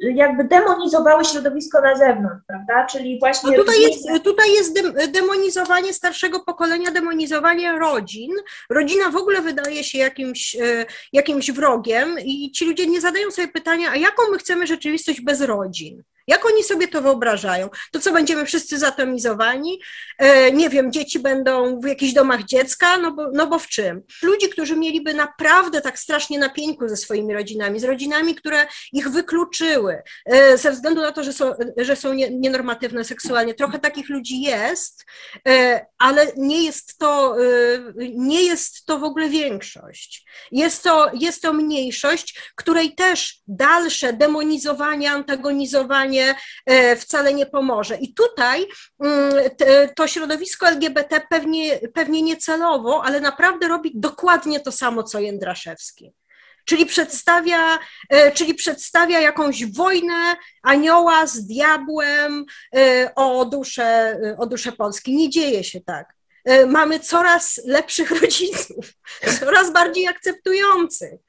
jakby demonizowały środowisko na zewnątrz, prawda? Czyli właśnie. No tutaj, jest, tutaj jest demonizowanie starszego pokolenia, demonizowanie rodzin. Rodzina w ogóle wydaje się jakimś, e, jakimś wrogiem, i ci ludzie nie zadają sobie pytania, a jaką my chcemy rzeczywistość bez rodzin? Jak oni sobie to wyobrażają? To co, będziemy wszyscy zatomizowani? E, nie wiem, dzieci będą w jakichś domach dziecka? No bo, no bo w czym? Ludzi, którzy mieliby naprawdę tak strasznie na pieńku ze swoimi rodzinami, z rodzinami, które ich wykluczyły, e, ze względu na to, że są, że są nienormatywne seksualnie. Trochę takich ludzi jest, e, ale nie jest to, nie jest to w ogóle większość. Jest to, jest to mniejszość, której też dalsze demonizowanie, antagonizowanie, E, wcale nie pomoże. I tutaj mm, to środowisko LGBT pewnie, pewnie niecelowo, ale naprawdę robi dokładnie to samo, co Jędraszewski czyli przedstawia, e, czyli przedstawia jakąś wojnę anioła z diabłem e, o duszę, o duszę Polski. Nie dzieje się tak. Mamy coraz lepszych rodziców, coraz bardziej akceptujących.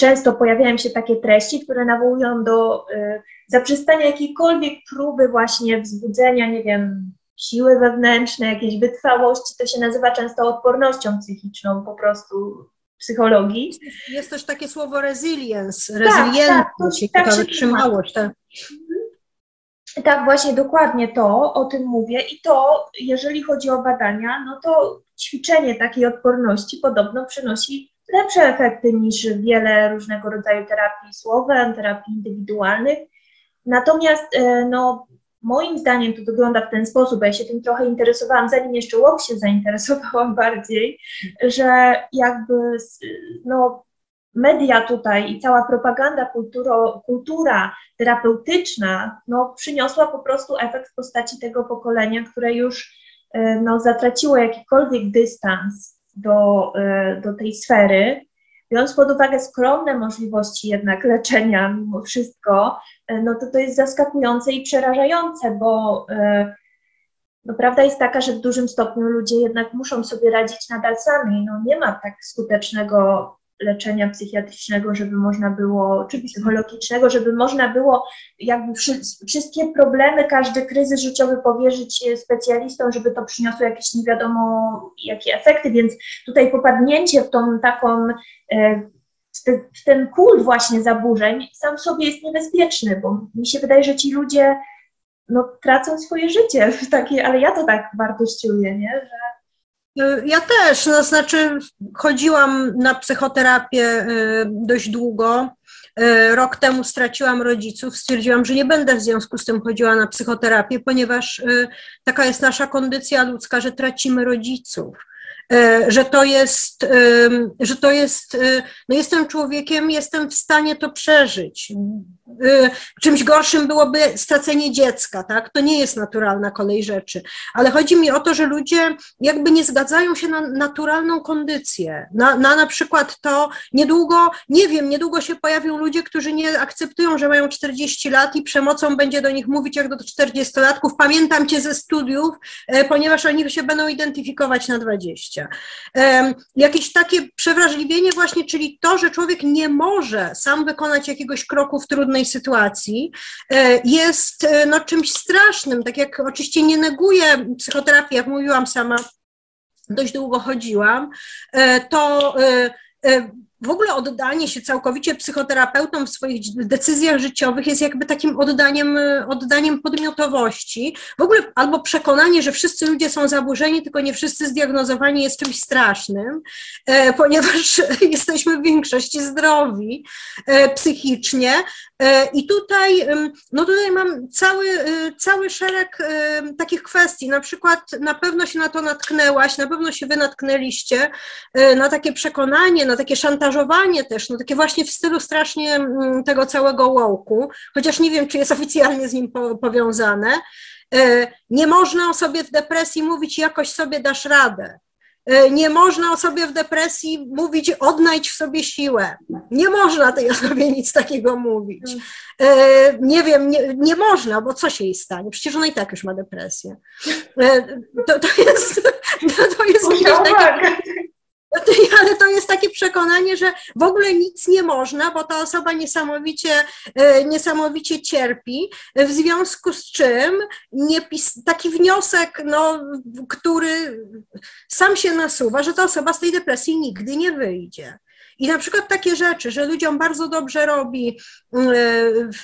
Często pojawiają się takie treści, które nawołują do y, zaprzestania jakiejkolwiek próby właśnie wzbudzenia, nie wiem, siły wewnętrznej, jakiejś wytrwałości. To się nazywa często odpornością psychiczną po prostu psychologii. Jest też takie słowo resilience, resilientność, tak, tak, taka wytrzymałość. Tak. tak, właśnie dokładnie to, o tym mówię i to, jeżeli chodzi o badania, no to ćwiczenie takiej odporności podobno przynosi lepsze efekty niż wiele różnego rodzaju terapii słowem, terapii indywidualnych. Natomiast e, no, moim zdaniem to wygląda w ten sposób, ja się tym trochę interesowałam, zanim jeszcze łok się zainteresowałam bardziej, że jakby no, media tutaj i cała propaganda, kulturo, kultura terapeutyczna no, przyniosła po prostu efekt w postaci tego pokolenia, które już e, no, zatraciło jakikolwiek dystans do, e, do tej sfery, biorąc pod uwagę skromne możliwości jednak leczenia mimo wszystko, e, no to to jest zaskakujące i przerażające, bo e, no, prawda jest taka, że w dużym stopniu ludzie jednak muszą sobie radzić nadal sami. No, nie ma tak skutecznego leczenia psychiatrycznego, żeby można było, czy psychologicznego, żeby można było jakby wszystkie problemy, każdy kryzys życiowy powierzyć e, specjalistom, żeby to przyniosło jakieś nie wiadomo jakie efekty, więc tutaj popadnięcie w tą taką e, w ten kult właśnie zaburzeń sam w sobie jest niebezpieczny, bo mi się wydaje, że ci ludzie no, tracą swoje życie ale ja to tak wartościuję, nie? że ja też, no znaczy chodziłam na psychoterapię y, dość długo. Y, rok temu straciłam rodziców, stwierdziłam, że nie będę w związku z tym chodziła na psychoterapię, ponieważ taka jest nasza kondycja ludzka, że tracimy rodziców. Że to jest, że to jest, no jestem człowiekiem, jestem w stanie to przeżyć. Y, czymś gorszym byłoby stracenie dziecka, tak? To nie jest naturalna kolej rzeczy. Ale chodzi mi o to, że ludzie jakby nie zgadzają się na naturalną kondycję. Na, na na przykład to niedługo, nie wiem, niedługo się pojawią ludzie, którzy nie akceptują, że mają 40 lat i przemocą będzie do nich mówić jak do 40-latków. Pamiętam cię ze studiów, e, ponieważ oni się będą identyfikować na 20. Jakieś takie przewrażliwienie właśnie, czyli to, że człowiek nie może sam wykonać jakiegoś kroku w trudnej trudnej sytuacji, e, jest e, no, czymś strasznym. Tak jak oczywiście nie neguję psychoterapii, jak mówiłam sama, dość długo chodziłam, e, to w ogóle oddanie się całkowicie psychoterapeutom w swoich decyzjach życiowych jest jakby takim oddaniem, oddaniem podmiotowości. W ogóle albo przekonanie, że wszyscy ludzie są zaburzeni, tylko nie wszyscy zdiagnozowani jest czymś strasznym, e, ponieważ jesteśmy w większości zdrowi e, psychicznie. E, I tutaj, no tutaj mam cały, e, cały szereg e, takich kwestii. Na przykład na pewno się na to natknęłaś, na pewno się wy natknęliście na takie przekonanie, na takie szantażowanie, zaangażowanie też, no takie właśnie w stylu strasznie mm, tego całego łołku, chociaż nie wiem, czy jest oficjalnie z nim po, powiązane. E, nie można o sobie w depresji mówić, jakoś sobie dasz radę. E, nie można o sobie w depresji mówić, odnajdź w sobie siłę. Nie można tej osobie nic takiego mówić. E, nie wiem, nie, nie można, bo co się jej stanie? Przecież ona i tak już ma depresję. To, to jest. To, jest takie, ale to jest takie przekonanie, że w ogóle nic nie można, bo ta osoba niesamowicie, e, niesamowicie cierpi, w związku z czym taki wniosek, no, który sam się nasuwa, że ta osoba z tej depresji nigdy nie wyjdzie. I na przykład takie rzeczy, że ludziom bardzo dobrze robi, mm, e,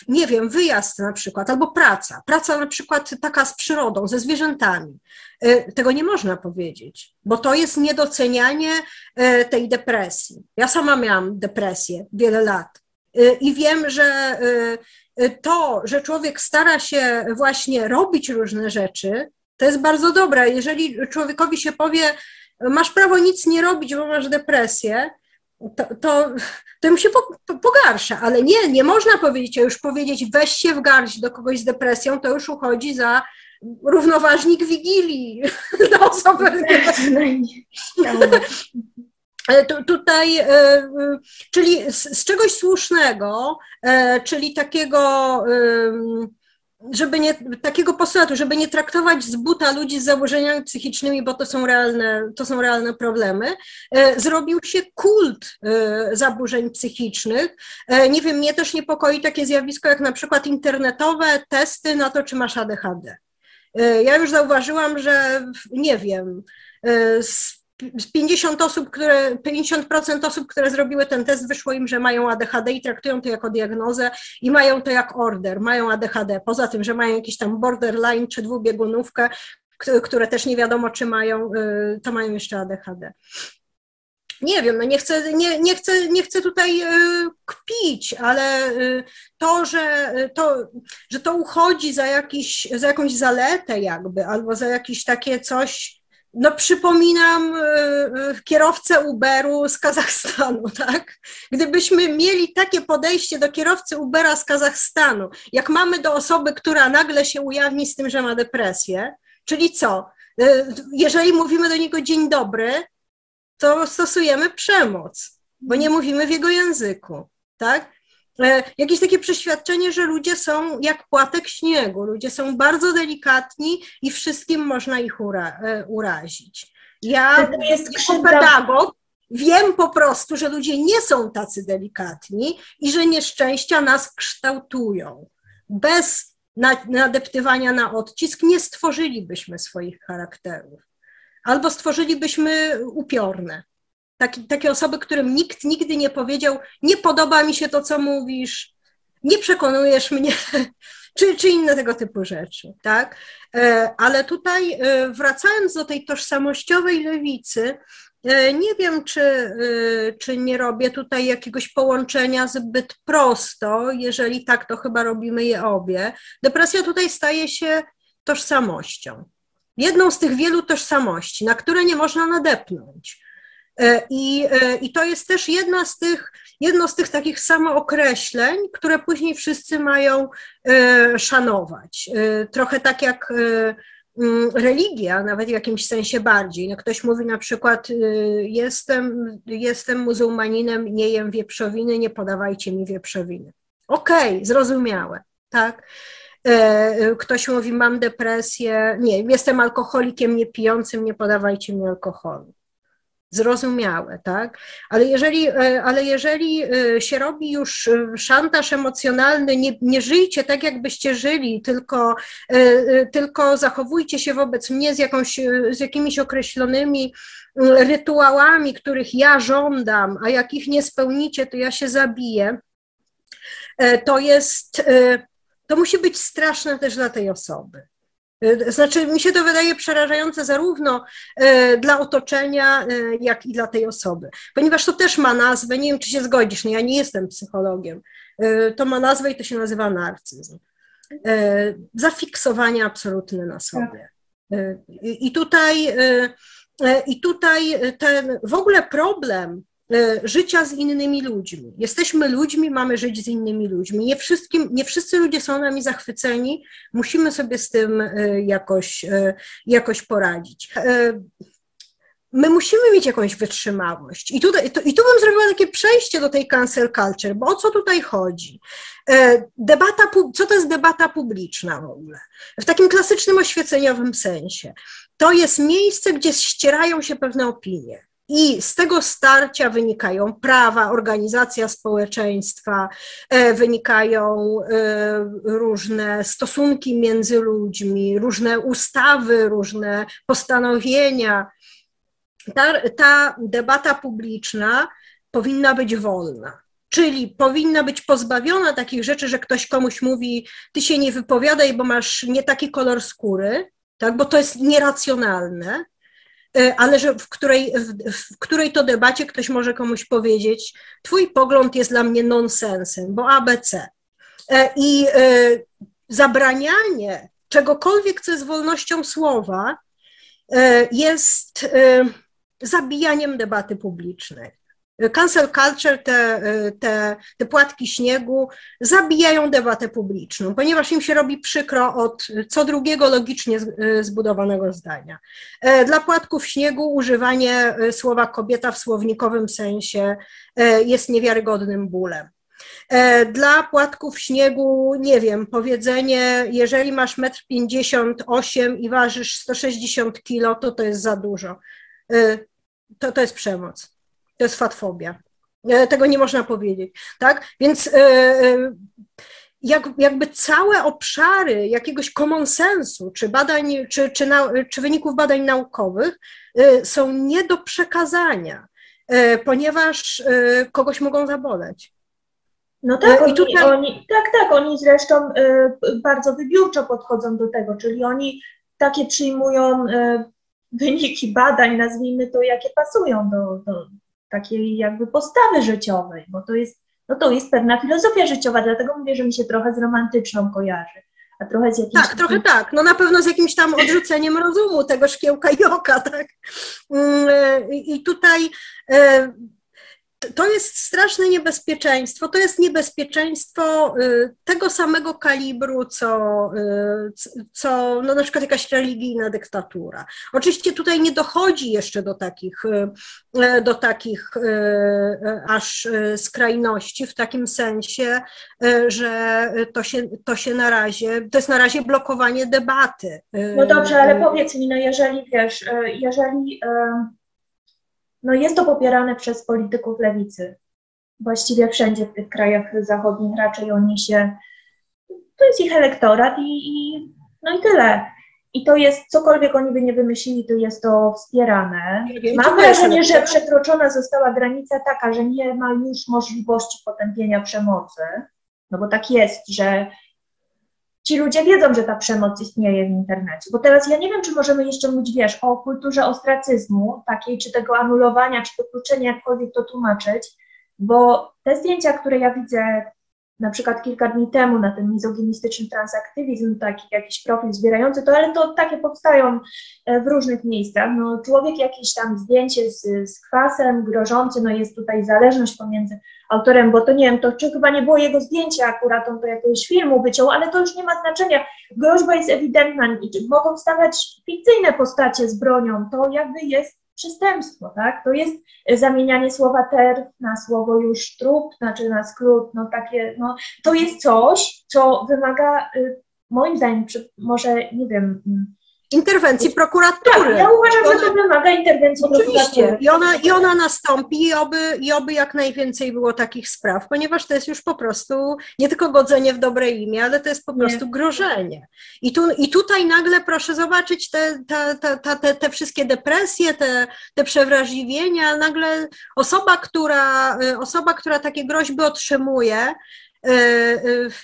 nie wiem, wyjazd na przykład, albo praca, praca na przykład taka z przyrodą, ze zwierzętami. E, tego nie można powiedzieć, bo to jest niedocenianie e, tej depresji. Ja sama miałam depresję wiele lat i wiem, że to, że człowiek stara się właśnie robić różne rzeczy, to jest bardzo dobre. Jeżeli człowiekowi się powie, masz prawo nic nie robić, bo masz depresję, to, to, to im się pogarsza, ale nie, nie można powiedzieć, a już powiedzieć weź się w garść do kogoś z depresją, to już uchodzi za równoważnik Wigilii dla osoby. tutaj, czyli z, z czegoś słusznego, czyli takiego żeby nie, takiego postulatu, żeby nie traktować z buta ludzi z zaburzeniami psychicznymi, bo to są realne, to są realne problemy, e, zrobił się kult e, zaburzeń psychicznych. E, nie wiem, mnie też niepokoi takie zjawisko jak na przykład internetowe testy na to, czy masz ADHD. Ja już zauważyłam, że nie wiem, z 50 osób, które, 50% osób, które zrobiły ten test, wyszło im, że mają ADHD i traktują to jako diagnozę i mają to jak order, mają ADHD. Poza tym, że mają jakiś tam borderline czy dwubiegunówkę, które też nie wiadomo, czy mają, y, to mają jeszcze ADHD. Nie wiem, no nie chcę, nie, nie chcę, nie chcę tutaj y, kpić, ale y, to, że to, że to uchodzi za, jakiś, za jakąś zaletę jakby, albo za jakieś takie coś, no przypominam e, e, kierowcę Uberu z Kazachstanu, tak? Gdybyśmy mieli takie podejście do kierowcy Ubera z Kazachstanu, jak mamy do osoby, która nagle się ujawni z tym, że ma depresję, czyli co? E, jeżeli mówimy do niego dzień dobry, to stosujemy przemoc, bo nie mówimy w jego języku, tak? E, jakieś takie przeświadczenie, że ludzie są jak płatek śniegu, ludzie są bardzo delikatni i wszystkim można ich ura, e, urazić. Ja jako pedagog wiem po prostu, że ludzie nie są tacy delikatni i że nieszczęścia nas kształtują. Bez nadeptywania na odcisk nie stworzylibyśmy swoich charakterów. Albo stworzylibyśmy upiorne. Taki, takie osoby, którym nikt nigdy nie powiedział, nie podoba mi się to, co mówisz, nie przekonujesz mnie, czy, czy inne tego typu rzeczy, tak? E, ale tutaj e, wracając do tej tożsamościowej lewicy, e, nie wiem, czy, czy nie robię tutaj jakiegoś połączenia zbyt prosto. Jeżeli tak, to chyba robimy je obie. Depresja tutaj staje się tożsamością. Jedną z tych wielu tożsamości, na które nie można nadepnąć. E, I, e, I to jest też jedna z tych, jedno z tych takich samookreśleń, które później wszyscy mają e, szanować. Trochę tak jak mm, religia, nawet w jakimś sensie bardziej. No ktoś mówi na przykład, jestem, jestem muzułmaninem, nie jem wieprzowiny, nie podawajcie mi wieprzowiny. Okej, okay, zrozumiałe, tak? Ktoś mówi, mam depresję, nie, jestem alkoholikiem niepijącym, nie podawajcie mi alkoholu zrozumiałe, tak? Ale jeżeli, e, ale jeżeli e, się robi już e, szantaż emocjonalny, nie, nie żyjcie tak, jakbyście żyli, tylko, tylko zachowujcie się wobec mnie z, jakąś, z jakimiś określonymi rytuałami, których ja żądam, a jak ich nie spełnicie, to ja się zabiję, to jest, to musi być straszne też dla tej osoby. E, znaczy, mi się to wydaje przerażające zarówno e, dla otoczenia, e, jak i dla tej osoby, ponieważ to też ma nazwę, nie wiem, czy się zgodzisz, no ja nie jestem psychologiem, to ma nazwę i to się nazywa narcyzm. Zafiksowanie absolutne na sobie. I tutaj, i tutaj ten w ogóle problem życia z innymi ludźmi. Jesteśmy ludźmi, mamy żyć z innymi ludźmi. Nie, wszystkim, nie wszyscy ludzie są nami zachwyceni, musimy sobie z tym e, jakoś, e, jakoś poradzić. My musimy mieć jakąś wytrzymałość. I, tutaj, I tu bym zrobiła takie przejście do tej cancel culture, bo o co tutaj chodzi? Debata, co to jest debata publiczna w ogóle? W takim klasycznym oświeceniowym sensie. To jest miejsce, gdzie ścierają się pewne opinie i z tego starcia wynikają prawa, organizacja społeczeństwa, e, wynikają e, różne stosunki między ludźmi, różne ustawy, różne postanowienia. Ta, ta debata publiczna powinna być wolna. Czyli powinna być pozbawiona takich rzeczy, że ktoś komuś mówi, ty się nie wypowiadaj, bo masz nie taki kolor skóry, tak, bo to jest nieracjonalne ale że w której, w, której to debacie ktoś może komuś powiedzieć, twój pogląd jest dla mnie nonsensem, bo ABC. E, I e, zabranianie czegokolwiek, co jest wolnością słowa, jest zabijaniem debaty publicznej. Cancel culture, te, te, te płatki śniegu zabijają debatę publiczną, ponieważ im się robi przykro od co drugiego logicznie zbudowanego zdania. Dla płatków śniegu używanie słowa kobieta w słownikowym sensie jest niewiarygodnym bólem. Dla płatków śniegu, nie wiem, powiedzenie, jeżeli masz 1,58 m i ważysz 160 kg, to to jest za dużo. To, to jest przemoc to jest fatfobia. E, tego nie można powiedzieć, tak? Więc e, e, jak, jakby całe obszary jakiegoś common sensu, czy badań, czy, czy, na, czy wyników badań naukowych są nie do przekazania, ponieważ kogoś mogą zaboleć. No tak, oni, tutaj... oni, tak, tak, oni zresztą bardzo wybiórczo podchodzą do tego, czyli oni takie przyjmują wyniki badań, nazwijmy to, jakie pasują do, do, takiej jakby postawy życiowej, bo to jest, no to jest pewna filozofia życiowa, dlatego mówię, że mi się trochę z romantyczną kojarzy. A trochę z jakimś... Tak, trochę tak. No na pewno z jakimś tam odrzuceniem rozumu tego szkiełka joka, tak. Mm, e, I tutaj e, to jest straszne niebezpieczeństwo. To jest niebezpieczeństwo y, tego samego kalibru, co, y, co no na przykład jakaś religijna dyktatura. Oczywiście tutaj nie dochodzi jeszcze do takich, y, do takich aż skrajności, w takim sensie, że to się, to się na razie, to jest na razie blokowanie debaty. No dobrze, ale powiedz mi, no jeżeli wiesz, jeżeli no jest to popierane przez polityków lewicy. Właściwie wszędzie w tych krajach zachodnich raczej oni się, to jest ich elektorat i, i no i tyle. I to jest, cokolwiek oni by nie wymyślili, to jest to wspierane. Mam wrażenie, że przekroczona została granica taka, że nie ma już możliwości potępienia przemocy, no bo tak jest, że ci ludzie wiedzą, że ta przemoc istnieje w internecie. Bo teraz ja nie wiem, czy możemy jeszcze mówić, wiesz, o kulturze ostracyzmu, takiej, czy tego anulowania, czy wykluczenia, jakkolwiek to tłumaczyć, bo te zdjęcia, które ja widzę na przykład kilka dni temu na ten mizoginistyczny transaktywizm, taki jakiś profil zbierający, to ale to takie powstają e, w różnych miejscach. No, człowiek jakieś tam zdjęcie z, z kwasem grożący, no jest tutaj zależność pomiędzy autorem, bo to nie wiem, to czy chyba nie było jego zdjęcia akurat, on to jakiegoś filmu wyciął, ale to już nie ma znaczenia. Groźba jest ewidentna, mogą stawać fikcyjne postacie z bronią, to jakby jest przestępstwo, tak? To jest zamienianie słowa ter na słowo już trup, znaczy na skrót, no takie, no to jest coś, co wymaga, y, moim zdaniem, może, nie wiem, mm, interwencji prokuratury. Tak, ja uważam, ona, że to wymaga interwencji oczywiście. prokuratury. I ona, I ona nastąpi i oby, i oby jak najwięcej było takich spraw, ponieważ to jest już po prostu nie tylko godzenie w dobre imię, ale to jest po prostu nie. grożenie. I, tu, I tutaj nagle proszę zobaczyć te, te, te, te, te wszystkie depresje, te, te przewrażliwienia, nagle osoba, która, osoba, która takie groźby otrzymuje,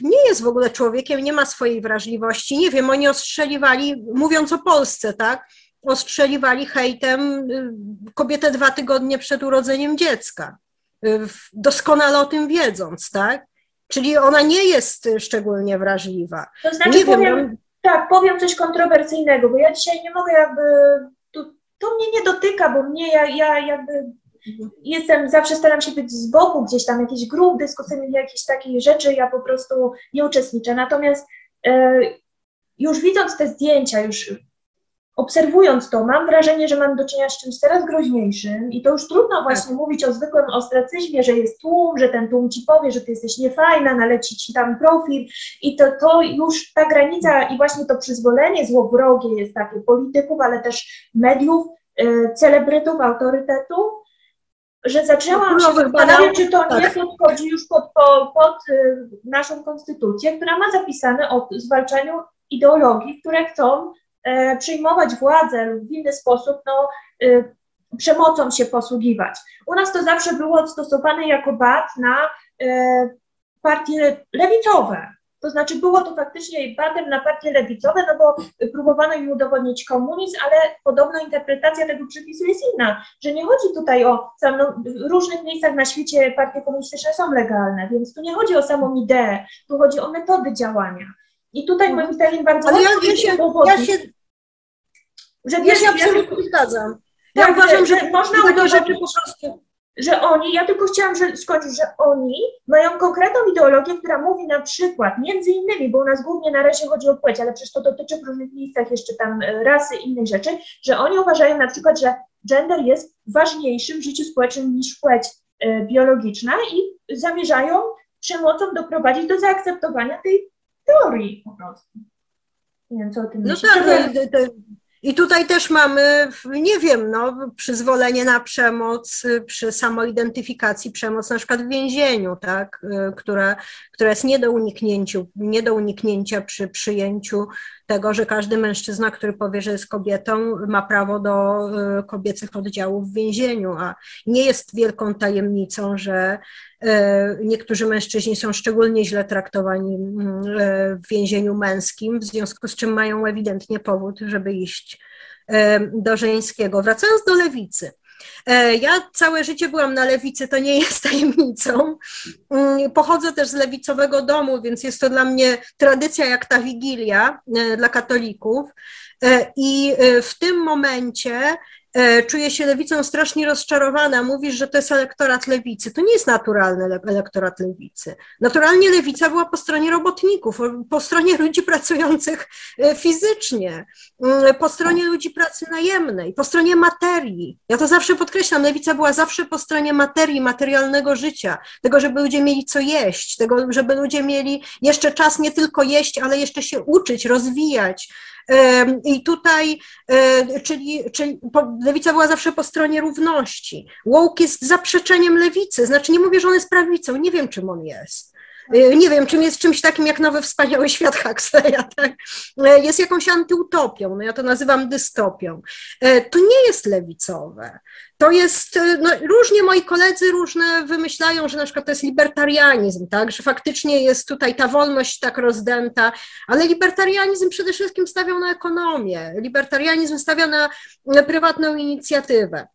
nie jest w ogóle człowiekiem, nie ma swojej wrażliwości. Nie wiem, oni ostrzeliwali, mówiąc o Polsce, tak? Ostrzeliwali hejtem e, kobietę dwa tygodnie przed urodzeniem dziecka, doskonale o tym wiedząc, tak? Czyli ona nie jest szczególnie wrażliwa. To znaczy, nie powiem, wiem, tak, powiem coś kontrowersyjnego, bo ja dzisiaj nie mogę jakby, to, to mnie nie dotyka, bo mnie, ja, ja jakby jestem, zawsze staram się być z boku gdzieś tam, jakichś grup dyskusyjnych, jakichś takich rzeczy, ja po prostu nie uczestniczę. Natomiast e, już widząc te zdjęcia, już obserwując to, mam wrażenie, że mam do czynienia z czymś coraz groźniejszym i to już trudno tak. właśnie tak. mówić o zwykłym ostracyzmie, że jest tłum, że ten tłum ci powie, że ty jesteś niefajna, naleci ci tam profil i to, to już ta granica i właśnie to przyzwolenie złowrogie jest takie polityków, ale też mediów, e, celebrytów, autorytetu, że zaczęłam się zastanawiać, czy to nie tak. podchodzi już pod, pod, pod y, naszą konstytucję, która ma zapisane o zwalczaniu ideologii, które chcą e, przyjmować władzę lub w inny sposób no, y, przemocą się posługiwać. U nas to zawsze było stosowane jako bat na e, partie lewicowe. To znaczy było to faktycznie batem na partie lewicowe, no bo próbowano im udowodnić komunizm, ale podobno interpretacja tego przepisu jest inna, że nie chodzi tutaj o, no, w różnych miejscach na świecie partie komunistyczne są legalne, więc tu nie chodzi o samą ideę, tu chodzi o metody działania. I tutaj mhm. moim zdaniem bardzo ale ja, się, ja się, że ja się absolutnie zgadzam. Ja tak, uważam, że, można rzeczy po prostu że oni, ja tylko chciałam że, skończyć, że oni mają konkretną ideologię, która mówi na przykład, między innymi, bo u nas głównie na razie chodzi o płeć, ale przecież to dotyczy w różnych miejscach jeszcze tam e, rasy i innych rzeczy, że oni uważają na przykład, że gender jest ważniejszy w życiu społecznym niż płeć y, biologiczna i zamierzają przemocą doprowadzić do zaakceptowania tej teorii po prostu. Nie wiem, co o tym No tak, no, i tutaj też mamy, nie wiem, no, przyzwolenie na przemoc przy samoidentyfikacji, przemoc na przykład w więzieniu, tak, która, która jest nie do, uniknięciu, nie do uniknięcia przy przyjęciu tego, że każdy mężczyzna, który powie, że jest kobietą, ma prawo do y, kobiecych oddziałów w więzieniu, a nie jest wielką tajemnicą, że y, niektórzy mężczyźni są szczególnie źle traktowani y, w więzieniu męskim, w związku z czym mają ewidentnie powód, żeby iść do żeńskiego. Wracając do lewicy. E, ja całe życie byłam na lewicy, to nie jest tajemnicą. Mm, pochodzę też z lewicowego domu, więc jest to dla mnie tradycja jak ta wigilia e, dla katolików. E, I w tym momencie czuje się lewicą strasznie rozczarowana, mówisz, że to jest elektorat lewicy. To nie jest naturalny elektorat lewicy. Naturalnie lewica była po stronie robotników, po stronie ludzi pracujących e, fizycznie, mm, po stronie ludzi pracy najemnej, po stronie materii. Ja to zawsze podkreślam, lewica była zawsze po stronie materii, materialnego życia, tego, żeby ludzie mieli co jeść, tego, żeby ludzie mieli jeszcze czas nie tylko jeść, ale jeszcze się uczyć, rozwijać, i tutaj, e, czyli, czyli lewica była zawsze po stronie równości. Woke jest zaprzeczeniem lewicy, znaczy nie mówię, że on jest prawicą, nie wiem, czym on jest. E, nie wiem, czym jest czymś takim jak nowy wspaniały świat Huxleya, tak? E, jest jakąś antyutopią, no ja to nazywam dystopią. To nie jest lewicowe to jest, e, no, różnie moi koledzy różne wymyślają, że na przykład to jest libertarianizm, tak, że faktycznie jest tutaj ta wolność tak rozdęta, ale libertarianizm przede wszystkim stawiał na ekonomię, libertarianizm stawia na prywatną inicjatywę.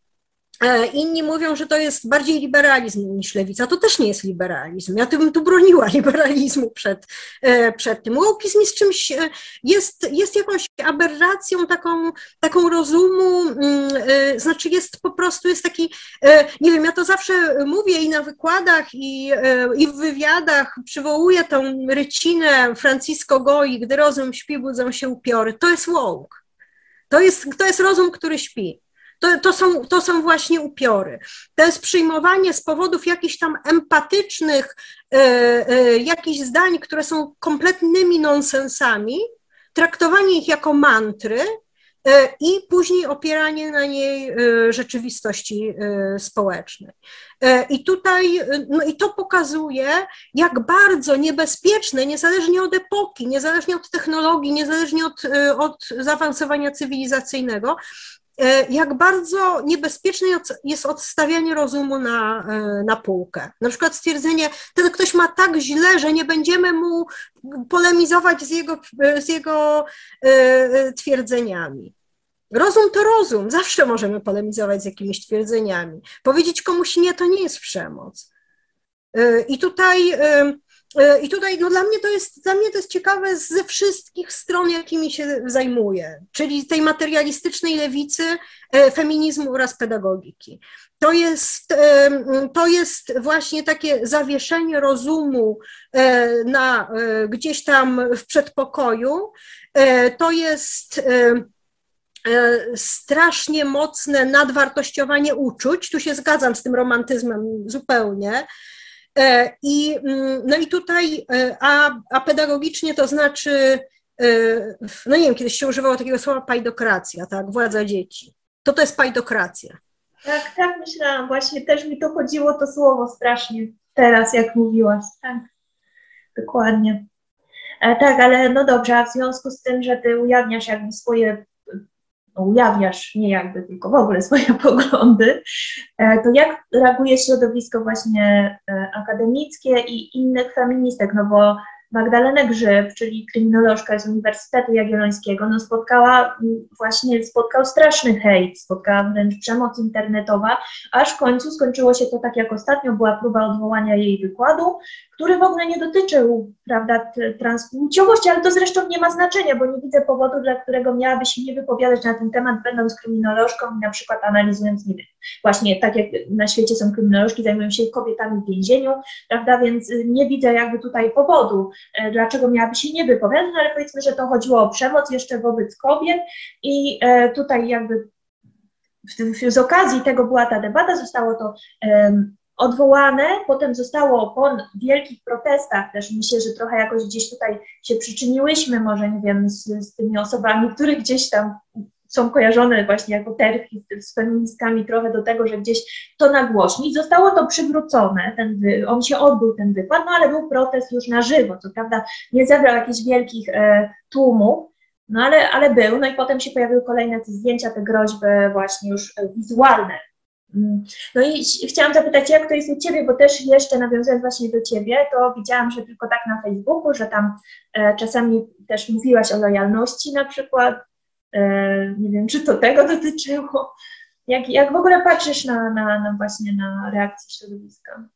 E, inni mówią, że to jest bardziej liberalizm niż lewica. To też nie jest liberalizm. Ja bym tu broniła liberalizmu przed, e, przed tym. Łopizm jest czymś, e, jest, jest jakąś aberracją taką, taką rozumu, mm, znaczy jest po prostu, jest taki, nie wiem, ja to zawsze mówię i na wykładach, i, i w wywiadach przywołuję tą rycinę Francisco Goi, gdy rozum śpi, budzą się upiory. To jest woke. To jest, to jest rozum, który śpi. To, to, są, to są właśnie upiory. To jest przyjmowanie z powodów jakichś tam empatycznych, e, e, jakichś zdań, które są kompletnymi nonsensami, traktowanie ich jako mantry e, i później opieranie na niej rzeczywistości społecznej. I tutaj, no i to pokazuje, jak bardzo niebezpieczne, niezależnie od epoki, niezależnie od technologii, niezależnie od, od zaawansowania cywilizacyjnego, jak bardzo niebezpieczne jest odstawianie rozumu na, e, na półkę. Na przykład stwierdzenie, ten ktoś ma tak źle, że nie będziemy mu polemizować z jego, z jego e, twierdzeniami. Rozum to rozum, zawsze możemy polemizować z jakimiś twierdzeniami. Powiedzieć komuś nie, to nie jest przemoc. I tutaj E, I tutaj no, dla, mnie to jest, dla mnie to jest ciekawe ze wszystkich stron, jakimi się zajmuję, czyli tej materialistycznej lewicy, e, feminizmu oraz pedagogiki. To jest, e, to jest właśnie takie zawieszenie rozumu na, gdzieś tam w przedpokoju. To jest strasznie mocne nadwartościowanie uczuć. Tu się zgadzam z tym romantyzmem zupełnie E, I, mm, no i tutaj, e, a, a pedagogicznie to znaczy, e, no nie wiem, kiedyś się używało takiego słowa pajdokracja, tak, władza dzieci. To to jest pajdokracja. Tak, tak myślałam, właśnie też mi to chodziło to słowo strasznie teraz, jak mówiłaś, tak, dokładnie. E, tak, ale no dobrze, a w związku z tym, że ty ujawniasz jakby swoje ujawniasz nie jakby, tylko w ogóle swoje poglądy, e, to jak reaguje środowisko właśnie e, akademickie i innych feministek, no bo Magdalenę Grzyb, czyli kryminolożka z Uniwersytetu Jagiellońskiego, no spotkała właśnie, spotkał straszny hejt, spotkała wręcz przemoc internetowa, aż w końcu skończyło się to tak jak ostatnio, była próba odwołania jej wykładu, który w ogóle nie dotyczył, prawda, transpłciowości, ale to zresztą nie ma znaczenia, bo nie widzę powodu, dla którego miałaby się nie wypowiadać na ten temat, będąc kryminolożką i na przykład analizując, nie wiem, właśnie tak jak na świecie są kryminolożki, zajmują się kobietami w więzieniu, prawda, więc nie widzę jakby tutaj powodu, dlaczego miałaby się nie wypowiadać, no ale powiedzmy, że to chodziło o przemoc jeszcze wobec kobiet i e, tutaj jakby z okazji tego była ta debata, zostało to odwołane, potem zostało po wielkich protestach, też myślę, że trochę jakoś gdzieś tutaj się przyczyniłyśmy, może nie wiem, z, z tymi osobami, które gdzieś tam są kojarzone właśnie jako terfi z feministkami trochę do tego, że gdzieś to nagłośni. Zostało to przywrócone, ten, on się odbył ten wykład, no ale był protest już na żywo, co prawda nie zebrał jakichś wielkich e, tłumów, no ale, ale był, no i potem się pojawiły kolejne te zdjęcia, te groźby właśnie już e, wizualne Mm. No i chciałam zapytać, jak to jest u Ciebie, bo też jeszcze nawiązując właśnie do Ciebie, to widziałam, że tylko tak na Facebooku, że tam e, czasami też mówiłaś o lojalności na przykład. E, nie wiem, czy to tego dotyczyło. Jak, jak w ogóle patrzysz na, na, na właśnie na reakcję środowiska?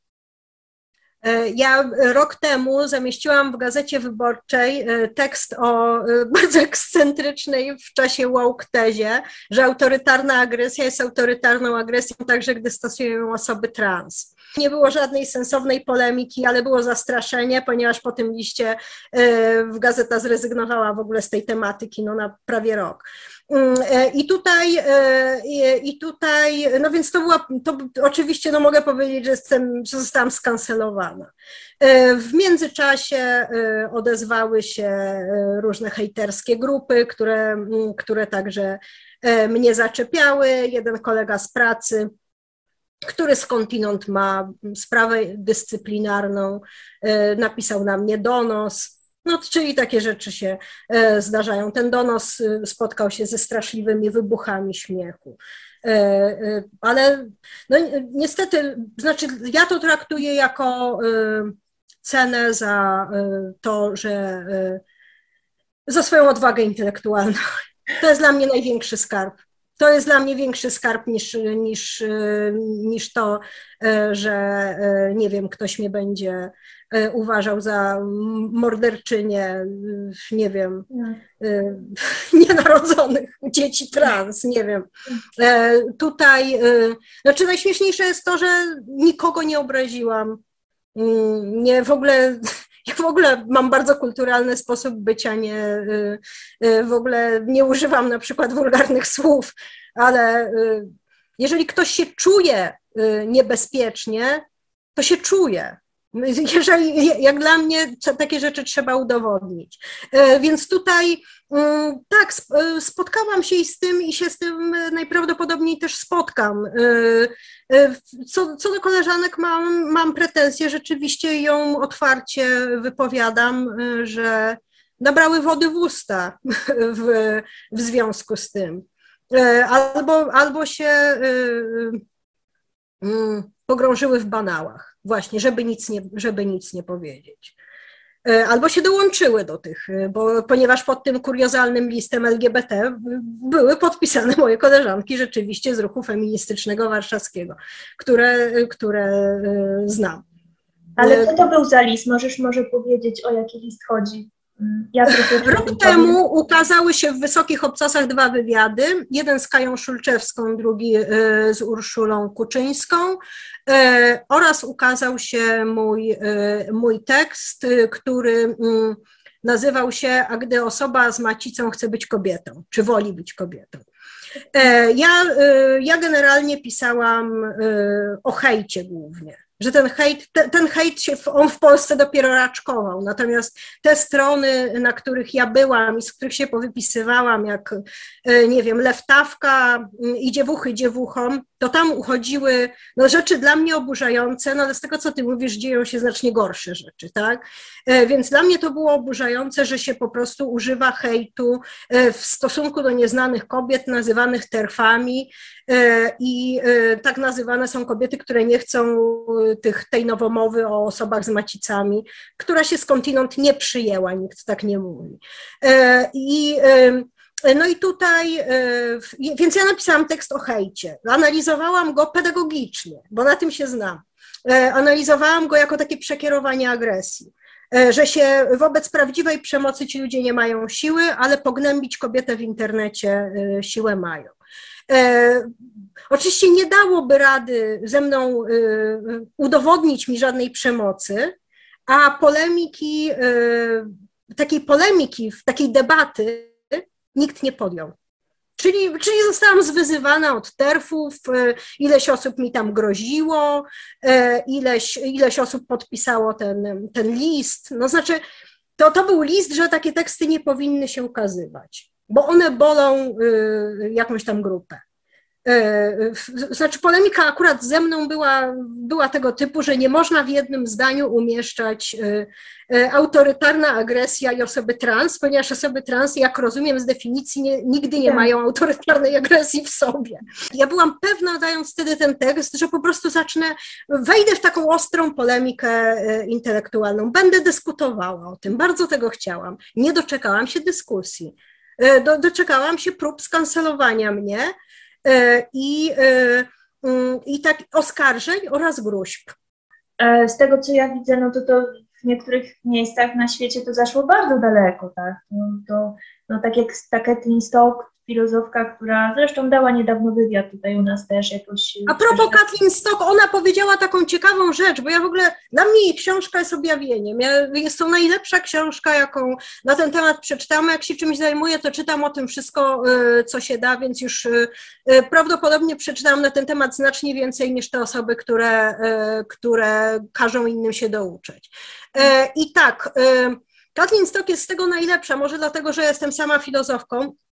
E, ja rok temu zamieściłam w Gazecie Wyborczej e, tekst o bardzo ekscentrycznej w czasie woke tezie, że autorytarna agresja jest autorytarną agresją także, gdy stosują ją osoby trans. Nie było żadnej sensownej polemiki, ale było zastraszenie, ponieważ po tym liście w gazeta zrezygnowała w ogóle z tej tematyki no, na prawie rok. Mm, e, I tutaj, e, i tutaj, no więc to była, to oczywiście, no mogę powiedzieć, że, jestem, że zostałam skancelowana. E, w międzyczasie odezwały się różne hejterskie grupy, które, mm, które także mnie zaczepiały. Jeden kolega z pracy, który skądinąd ma sprawę dyscyplinarną, napisał na mnie donos no, czyli takie rzeczy się e, zdarzają. Ten donos e, spotkał się ze straszliwymi wybuchami śmiechu. Ale no, niestety, znaczy ja to traktuję jako cenę za to, że za swoją odwagę intelektualną. To jest dla mnie największy skarb. To jest dla mnie większy skarb niż, niż, niż to, że nie wiem, ktoś mnie będzie E, uważał za morderczynię, nie wiem, e, nienarodzonych dzieci trans, nie wiem. E, tutaj, znaczy najśmieszniejsze jest to, że nikogo nie obraziłam. Mm, nie w ogóle, ja w ogóle mam bardzo kulturalny sposób bycia, nie, w ogóle nie używam na przykład wulgarnych słów, ale jeżeli ktoś się czuje niebezpiecznie, to się czuje. Jeżeli, jak dla mnie, takie rzeczy trzeba udowodnić. E, więc tutaj mm, tak, e, spotkałam się z tym i się z tym najprawdopodobniej też spotkam. E, co, co do koleżanek mam, mam pretensje, rzeczywiście ją otwarcie wypowiadam, że nabrały wody w usta w, w związku z tym. Albo, albo się mm, pogrążyły w banałach właśnie, żeby nic nie, żeby nic nie powiedzieć. E, albo się dołączyły do tych, e, bo ponieważ pod tym kuriozalnym listem LGBT były podpisane moje koleżanki rzeczywiście z ruchu feministycznego warszawskiego, które, które e, znam. Ale co to był za list? Możesz może powiedzieć, o jaki list chodzi? Rok temu ukazały się w Wysokich Obcasach dwa wywiady, jeden z Kają Szulczewską, drugi e, z Urszulą Kuczyńską. E, oraz ukazał się mój, e, mój tekst, który mm, nazywał się A gdy osoba z macicą chce być kobietą, czy woli być kobietą. Ja, ja generalnie pisałam o hejcie głównie że ten hejt, ten, ten hejt się, w, on w Polsce dopiero raczkował, natomiast te strony, na których ja byłam i z których się powypisywałam, jak, e, nie wiem, lewtawka mm, i dziewuchy dziewuchom, to tam uchodziły no, rzeczy dla mnie oburzające, no ale z tego, co ty mówisz, dzieją się znacznie gorsze rzeczy, tak? E, więc dla mnie to było oburzające, że się po prostu używa hejtu e, w stosunku do nieznanych kobiet nazywanych terfami i tak nazywane są kobiety, które nie chcą tych, tej nowomowy o osobach z macicami, która się skądinąd nie przyjęła, nikt tak nie mówi. I no i tutaj, więc ja napisałam tekst o hejcie. Analizowałam go pedagogicznie, bo na tym się znam. Analizowałam go jako takie przekierowanie agresji. E, że się wobec prawdziwej przemocy ci ludzie nie mają siły, ale pognębić kobietę w internecie e, siłę mają. E, oczywiście nie dałoby rady ze mną udowodnić mi żadnej przemocy, a polemiki, takiej polemiki, takiej debaty nikt nie podjął. Czyli, czyli zostałam zwyzywana od terfów, e, ileś osób mi tam groziło, e, ileś, ileś osób podpisało ten, ten list. No znaczy, to, to był list, że takie teksty nie powinny się ukazywać, bo one bolą e, jakąś tam grupę. Znaczy, polemika akurat ze mną była, była tego typu, że nie można w jednym zdaniu umieszczać E, autorytarna agresja i osoby trans, ponieważ osoby trans, jak rozumiem z definicji, nie, nigdy nie tak. mają autorytarnej agresji w sobie. Ja byłam pewna, dając wtedy ten tekst, że po prostu zacznę, wejdę w taką ostrą polemikę intelektualną, będę dyskutowała o tym, bardzo tego chciałam. Nie doczekałam się dyskusji. E, do, doczekałam się prób skancelowania mnie i, mm, i tak oskarżeń oraz gruźb. Z tego, co ja widzę, no to to w niektórych miejscach na świecie to zaszło bardzo daleko, tak? No, to, no tak jak Kathleen Stock, filozofka, która zresztą dała niedawno wywiad tutaj u nas też jakoś. A propos też... Kathleen Stock, ona powiedziała taką ciekawą rzecz, bo ja w ogóle, dla mnie jej książka jest objawieniem. Ja, jest to najlepsza książka, jaką na ten temat przeczytałam. Jak się czymś zajmuję, to czytam o tym wszystko, y, co się da, więc już y, prawdopodobnie przeczytałam na ten temat znacznie więcej niż te osoby, które, które każą innym się douczyć. I tak, Kathleen Stock jest z tego najlepsza, może dlatego, że jestem sama filozofką, E,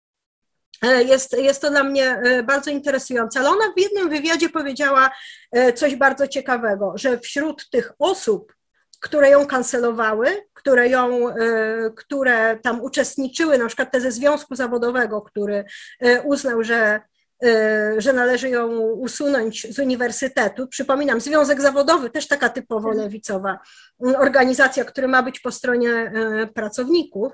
jest, jest to dla mnie e, bardzo interesujące, ale ona w jednym wywiadzie powiedziała e, coś bardzo ciekawego, że wśród tych osób, które ją kancelowały, które ją, które tam uczestniczyły, na przykład te ze związku zawodowego, który uznał, że, że należy ją usunąć z uniwersytetu. Przypominam, Związek Zawodowy, też taka typowo lewicowa organizacja, która ma być po stronie pracowników.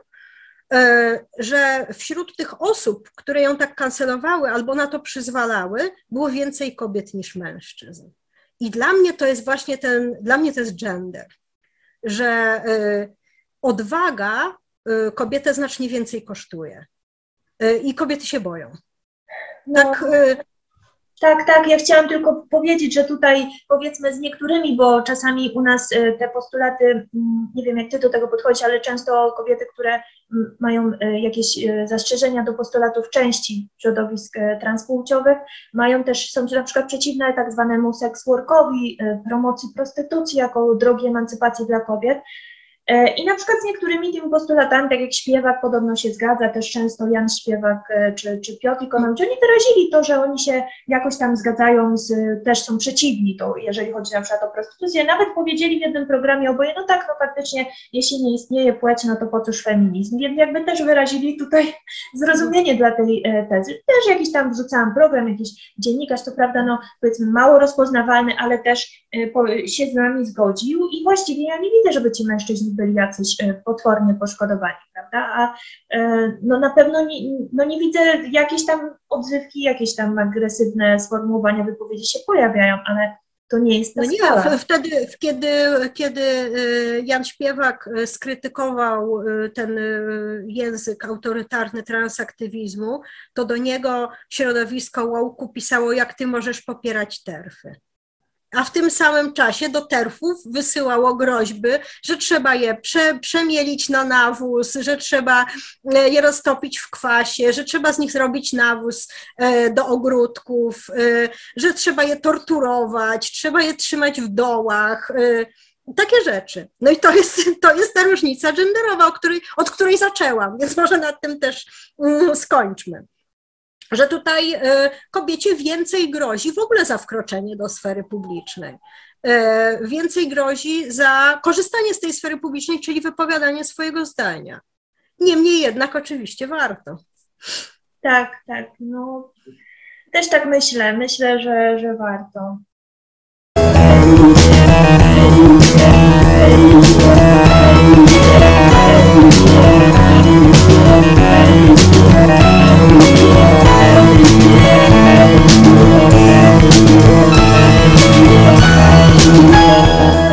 E, że wśród tych osób, które ją tak kancelowały albo na to przyzwalały, było więcej kobiet niż mężczyzn. I dla mnie to jest właśnie ten, dla mnie to jest gender, że e, odwaga e, kobietę znacznie więcej kosztuje. I kobiety się boją. No. Tak, tak. Ja chciałam tylko powiedzieć, że tutaj powiedzmy z niektórymi, bo czasami u nas e, te postulaty, mm, nie wiem jak ty do tego podchodzisz, ale często kobiety, które mm, mają e, jakieś e, zastrzeżenia do postulatów części środowisk transpłciowych, mają też, są na przykład przeciwne tak zwanemu sex workowi, promocji prostytucji jako drogi emancypacji dla kobiet. E, I na przykład z niektórymi tymi postulatami, tak jak śpiewak podobno się zgadza, też często Jan Śpiewak e, czy, czy Piotr Ikonowicz, oni wyrazili to, że oni się jakoś tam zgadzają, z, też są przeciwni to, jeżeli chodzi na przykład o prostytucję. Nawet powiedzieli w jednym programie oboje, no tak, no faktycznie, jeśli nie istnieje płeć, no to po cóż feminizm. Więc jakby też wyrazili tutaj zrozumienie dla tej e, tezy. Też jakiś tam wrzucałam program, jakiś dziennikarz, to prawda, no powiedzmy mało rozpoznawalny, ale też się z nami zgodził i właściwie ja nie widzę, żeby ci mężczyźni byli jacyś e, potwornie poszkodowani, prawda? A e, no na pewno nie, no nie widzę jakieś tam odzywki, jakieś tam agresywne sformułowania wypowiedzi się pojawiają, ale to nie jest ta no nie, wtedy, kiedy, kiedy e, Jan Śpiewak skrytykował ten język autorytarny transaktywizmu, to do niego środowisko Łouku pisało, jak ty możesz popierać terfy a w tym samym czasie do terfów wysyłało groźby, że trzeba je prze, przemielić na nawóz, że trzeba e, je roztopić w kwasie, że trzeba z nich zrobić nawóz e, do ogródków, e, że trzeba je torturować, trzeba je trzymać w dołach. Takie rzeczy. No i to jest, to jest ta różnica genderowa, o której, od której zaczęłam, więc może nad tym też mm, skończmy że tutaj e, kobiecie więcej grozi w ogóle za wkroczenie do sfery publicznej. E, więcej grozi za korzystanie z tej sfery publicznej, czyli wypowiadanie swojego zdania. Niemniej jednak oczywiście warto. Tak, tak. No, też tak myślę. Myślę, że, że warto. Thank you. Thank you.